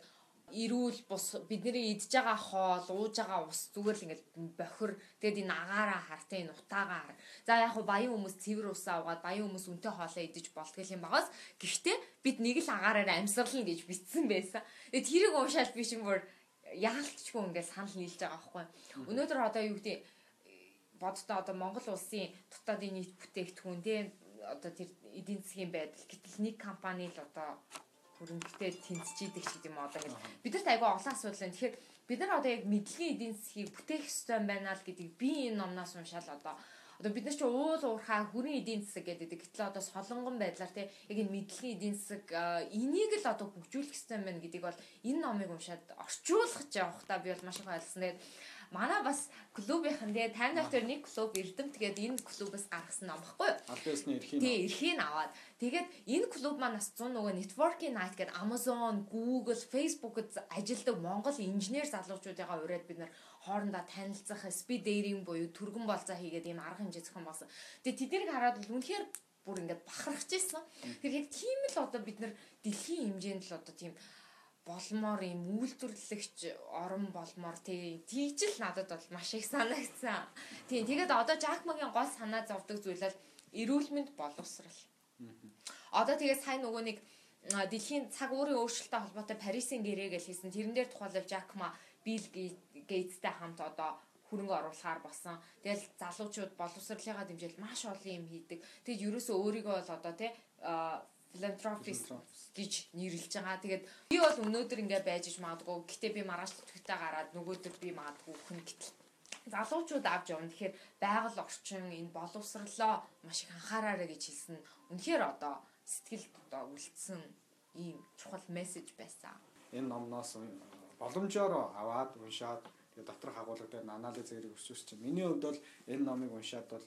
эрүүл бус бидний идж байгаа хоол, ууж байгаа ус зүгээр л ингээд бохир тэгээд энэ агаараа хартай энэ утаагаа хар. За яг хуу баян хүмүүс цэвэр усаа угаад баян хүмүүс үнтэй хоолоо идэж болтгол юм багаас гэхдээ бид нэг л агаараар амьсгална гэж бичсэн байсан. Тэгээд тэрийг уушаал би чинь бүр яалтчгүй ингээд санал нийлж байгаа байхгүй. Өнөөдөр одоо юу гэдэг бодтой одоо Монгол улсын дотоодын нийт бүтээгдэхүүн тийм одоо тэр эдийн засгийн байдал гэтэл нэг компани л одоо хөрөнгөтэй тэнцэж идэг ч гэдэм одоо ингэ бидэрт айгүй олон асуудал байна. Тэгэхээр бид нар одоо яг мэдлэгийн эдийн засгийг бүтээх ёстой байна л гэдгийг би энэ номноос уншаал одоо одоо бид нар чи уул уурхаа хүрэн эдийн засаг гэдэг. Гэтэл одоо солонгон байдлаар те яг энэ мэдлэгийн эдийн засаг энийг л одоо хөгжүүлэх ёстой байна гэдгийг бол энэ номыг уншаад орчуулах явах та би бол маш их ойлгосон. Тэгээд манай бас клубийнхан тэгээ тайм доктор нэг клуб эрдэм тэгээд энэ клубээс гаргасан ном баггүй юу? Аль биесний эрхийн. Тий, эрхийн аваад. Тэгээд энэ клуб маань бас 100 нөгөө networking night гэдэг Amazon, Google, Facebook-д ажилладаг Монгол инженер залуучуудыгаа ураад бид нар хоорондоо танилцах, speed dating буюу түргэн болцоо хийгээд ийм арга хэмжээ зохион болсон. Тэгээд тэднийг хараад бол үнэхээр бүр ингээд бахархаж ирсэн. Тэр яг тийм л одоо бид нар дэлхийн хэмжээнд л одоо тийм болмоор юм үйлдвэрлэгч орон болмоор тий тийж л надад бол маш их санагдсан. Тий тэгээд одоо Жакмагийн гол санаа зовдөг зүйл бол эрүүл мэнд боловсрал. Одоо тэгээд сайн нөгөө нэг дэлхийн цаг уурын өөрчлөлттэй холбоотой Парисын гэрээ гэж хийсэн. Тэрэн дээр тухайлбал Жакма Билл Гейтстэй хамт одоо хөрөнгө оруулахаар болсон. Тэгэл залуучууд боловсролынхаа дэмжээл маш олон юм хийдэг. Тэгэд ерөөсөө өөрийгөө бол одоо тий philanthropist гэж нэрлэж байгаа. Тэгээд би бол өнөөдөр ингээ байж иж магадгүй. Гэтэ би маргааш төвтэй гараад нөгөөдөр би магадгүй хүн гэтэл залуучууд авч явна. Тэгэхээр байгаль орчин энэ боловсрлоо маш их анхаараарай гэж хэлсэн. Үнэхээр одоо сэтгэл одоо үлдсэн ийм чухал мессеж байсан. Энэ номноос боломжоор аваад уншаад тэгээ доторх агуулга дээр анализ зэрэг өсөж чинь. Миний хувьд бол энэ номыг уншаад бол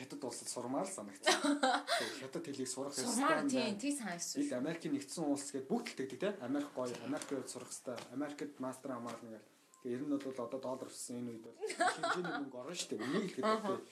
хятад улсад сурмаар л санагдсан. Хятад хэлийг сурах ёстой. Тийм, тийм санагдсан. Ил Америкийн нэгдсэн улс гэдээ бүгд л тэгдэг тийм. Америк гоё, Америкт сурах ёстой. Америкт мастер хамгаална гэл. Тэгээ ер нь бол одоо доллар өссөн энэ үед бол хэмжээний мөнгө орно шүү дээ. Үнийг л хэлээд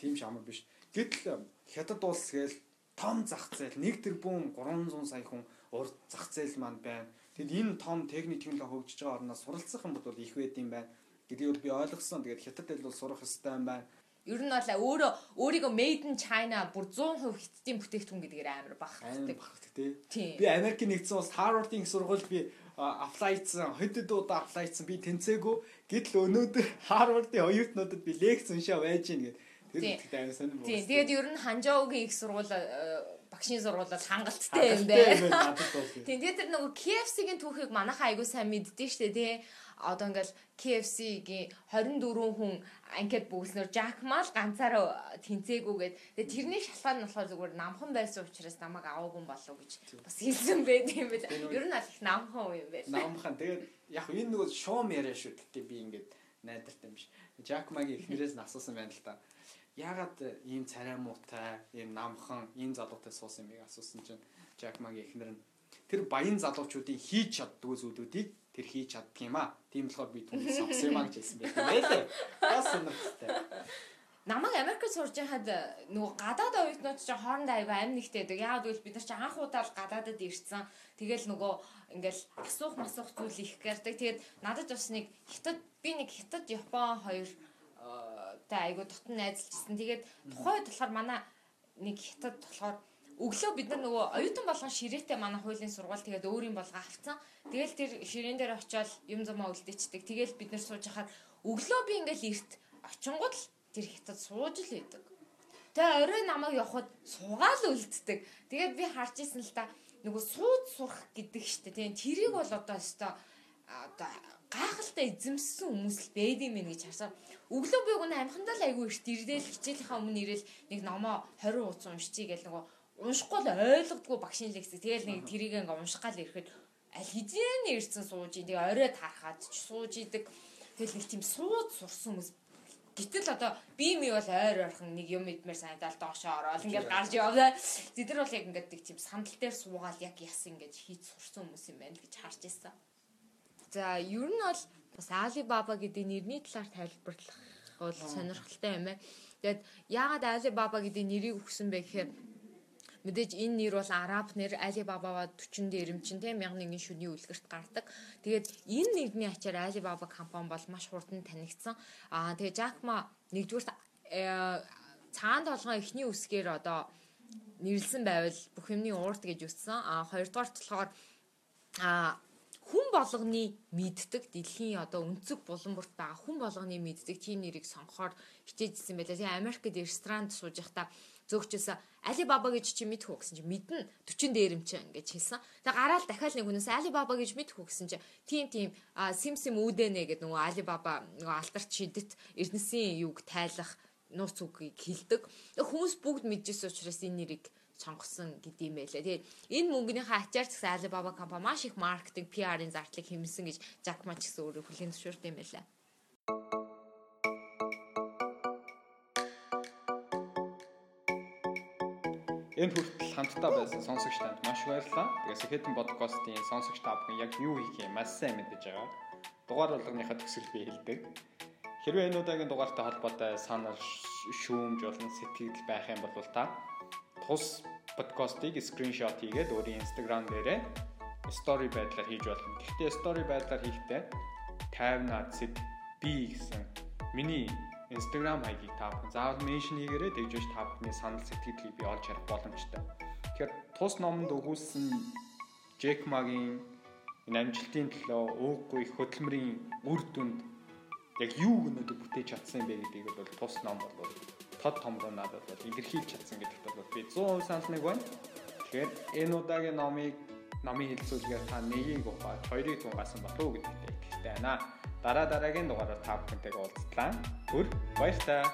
тийм шамар биш. Гэтэл хятад улс гээл том зах зээл 1 тэрбум 300 сая хүн урд зах зээл маань байна. Тэгэд энэ том техник технологи хөгжиж байгаа орноос суралцах юм бол их байд юм байна. Гэдгийг би ойлгосон. Тэгээд хятад хэл бол сурах ёстой юм байна Ер нь бол өөрөө өөрийгөө made in China бүр 100% хятадын бүтээгдэхүүн гэдгээр амар бахархдаг. Бахархдаг тий. Би Америкийн нэгдсэн улс Harvard-ийн сургууль би аплайцсан, хэд удаа аплайцсан би тэнцээгүй. Гэтэл өнөөдөр Harvard-ийн оюутнуудад би лекц уншаа байж гин гэдэг. Тэр ихтэй амар сонирхол. Тий. Тэгээд ер нь Ханжоугийн их сургууль багшийн сургуулиуд хангалттай юм байна. Тэгээд тэр нөгөө KFC-гийн түүхийг манайхаа айгуу сайн мэддэг штэ тий одоо ингээл KFC-гийн 24 хүн анкет бүгснээр Jack Ma л ганцаараа тэнцээгүйгээд тэгээ тэрний шалтгаан нь болохоор зүгээр намхан байсан учраас намайг аваагүй болов гэж бас хэлсэн байт юм байна. Ер нь аль их намхан юм байна. Намхан тэгээд яг энэ нөгөө шуум яриа шүү дээ би ингээд найдартай юм биш. Jack Ma-гийн эхнэрээс нь асуусан байна л да. Яагаад ийм царай муутай, ийм намхан, ийм залуутай суусан юмыг асуусан чинь Jack Ma-гийн эхнэр нь тэр баян залуучуудын хийж чаддгүй зүйлүүдийг тэр хийж чаддаг юм аа. Тийм болохоор би түүнийг сонгосон юм аа гэж хэлсэн байх. Нээлээ. Бас сонирхолтой. Намайг Америкт сурж байхад нөгөө гадаад оюутнууд ч хоорондоо айгүй амин нэгтэй байдаг. Яагаад гэвэл бид нар ч анх удаа л гадаадад ирсэн. Тэгэл нөгөө ингээл асуух масуух зүйл их гэрдэг. Тэгээд надад бас нэг хятад би нэг хятад Япон хоёр та айгүй дотн найзалжсэн. Тэгээд тухайд болохоор манай нэг хятад болохоор өглөө бид нар нөгөө оюутан болгон ширээтэй манай хуулийн сургууль тэгээд өөрийн болго авцсан. Тэгэл тэр ширээн дээр очиод юм зумаа үлдээчдэг. Тэгэл бид нар сууж хахаар өглөө би ингээл эрт очингууд л тэр хятад сууж л байдаг. Тэгээ орой намайг явхад суугаал үлддэг. Тэгээд би харж исэн л та нөгөө сууд сурах гэдэг штэ тийм тэрийг бол одоо өстой одоо гайхалтай эзэмссэн хүмүүс л байд юм гэж харсан. Өглөө би гүн амхандаа л айгүй эрт ирээл хичээлийнхаа өмнө ирээл нэг номоо 20 хуудас уншчихъя гэл нөгөө уншихгүй л ойлгодгүй багшийн лекцээ. Тэгэл нэг тэрийг ингээ унших гал ирэхэд аль хэзээ нэрсэн сууж. Тэгээ орой тарахад ч сууж идэг. Тэгэл нэг тийм сууд сурсан хүмүүс Гэтэл одоо би ми бол ойр ойрхон нэг юм идмээр санагдал доошоо ороод ингээд гарч яваа. Зэдэр бол яг ингээд тийм сандал дээр суугаад яг яс ингээд хийж сурсан хүмүүс юм байна гэж харж ирсэн. За ер нь бол бас Alibaba гэдэг нэрний талаар тайлбарлах бол сонирхолтой юм байна. Тэгээд яагаад Alibaba гэдэг нэрийг өгсөн бэ гэхээр Мэдээж энэ нэр бол араб нэр Alibaba 40 дээрэмчин те 1001 шүний үлгэрт гардаг. Тэгээд энэ нэгний ачаар Alibaba компани бол маш хурдан танигдсан. Аа тэгээд Jack Ma нэгдүгээр цагаан толгойн эхний үсгээр одоо нэрлсэн байвал бүх юмны уурт гэж үссэн. А хоёрдугаарт болохоор а хүн болгоны мэддэг дэлхийн одоо өнцөг булан бүрт байгаа хүн болгоны мэддэг тийм нэрийг сонгохоор хичээжсэн байлаа. Тэгээ Америкт ресторанд сууж байхдаа зөөгчөөсө Алибаба гэж чи мэдэх үү гэсэн чи мэднэ 40 дээрэмч ингэж хэлсэн. Тэгээ гараал дахиад нэг хүнээс Алибаба гэж мэдэх үү гэсэн чи тийм тийм сим сим үүдэнэ гэдэг нөгөө Алибаба нөгөө алдарт шидэт эрдэнэсийн юг тайлах нууц үгийг хэлдэг. Хүмүүс бүгд мэдчихсэн учраас энэ нэрийг сонгосон гэдэг юм байлаа. Тэгээд энэ мөнгөнийхөө ачаар ч гэсэн Alibaba компани маш их маркетинг, PR-ын зардлыг хэмнэсэн гэж Jack Ma ч гэсэн өөрөө хүлээн зөвшөөрд юм байлаа. Энэ хүртэл хамтдаа байсан сонсогч танд маш баярлалаа. Тэгээс Хэдэн подкастын сонсогч та бүхэн яг юу хийх юм маш сайн мэдэж байгаа. Дугаар болгоныхаа төсөл би хэлдэг. Хэрвээ энэ удаагийн дугаартай холбоотой санал шүүмж болон сэтгэл байх юм бол та тус подкастыг скриншот хийгээд өөрийн Instagram дээрээ story байдлаар хийж болно. Гэхдээ story байдлаар хийхдээ 50 цэд би гэсэн миний Instagram хаягийг та бүхэн заавал меншн хийгээрэй тэгж биш та бүхний санал сэтгэлийг би олж харах боломжтой. Тэгэхээр тус номонд өгүүлсэн Jack Ma-гийн энэ амжилтын төлөө ууггүй хөдөлмөрийн үр дүнд яг юу өнөдө бүтээж чадсан бэ гэдгийг бол тус ном бол тод том руу надад бол илэрхийлж чадсан гэдэгт бол би 100% санал нэг байна. Тэгэхээр энэ удаагийн номыг номын хэлцүүлгээр та нэгийг ухаад хоёрыг тунгасан болов уу гэдэгт итгэлтэй байна. Дараа дараагийн дугаараар та бүхэнтэйгээ уулзлаа. Түр баярлалаа.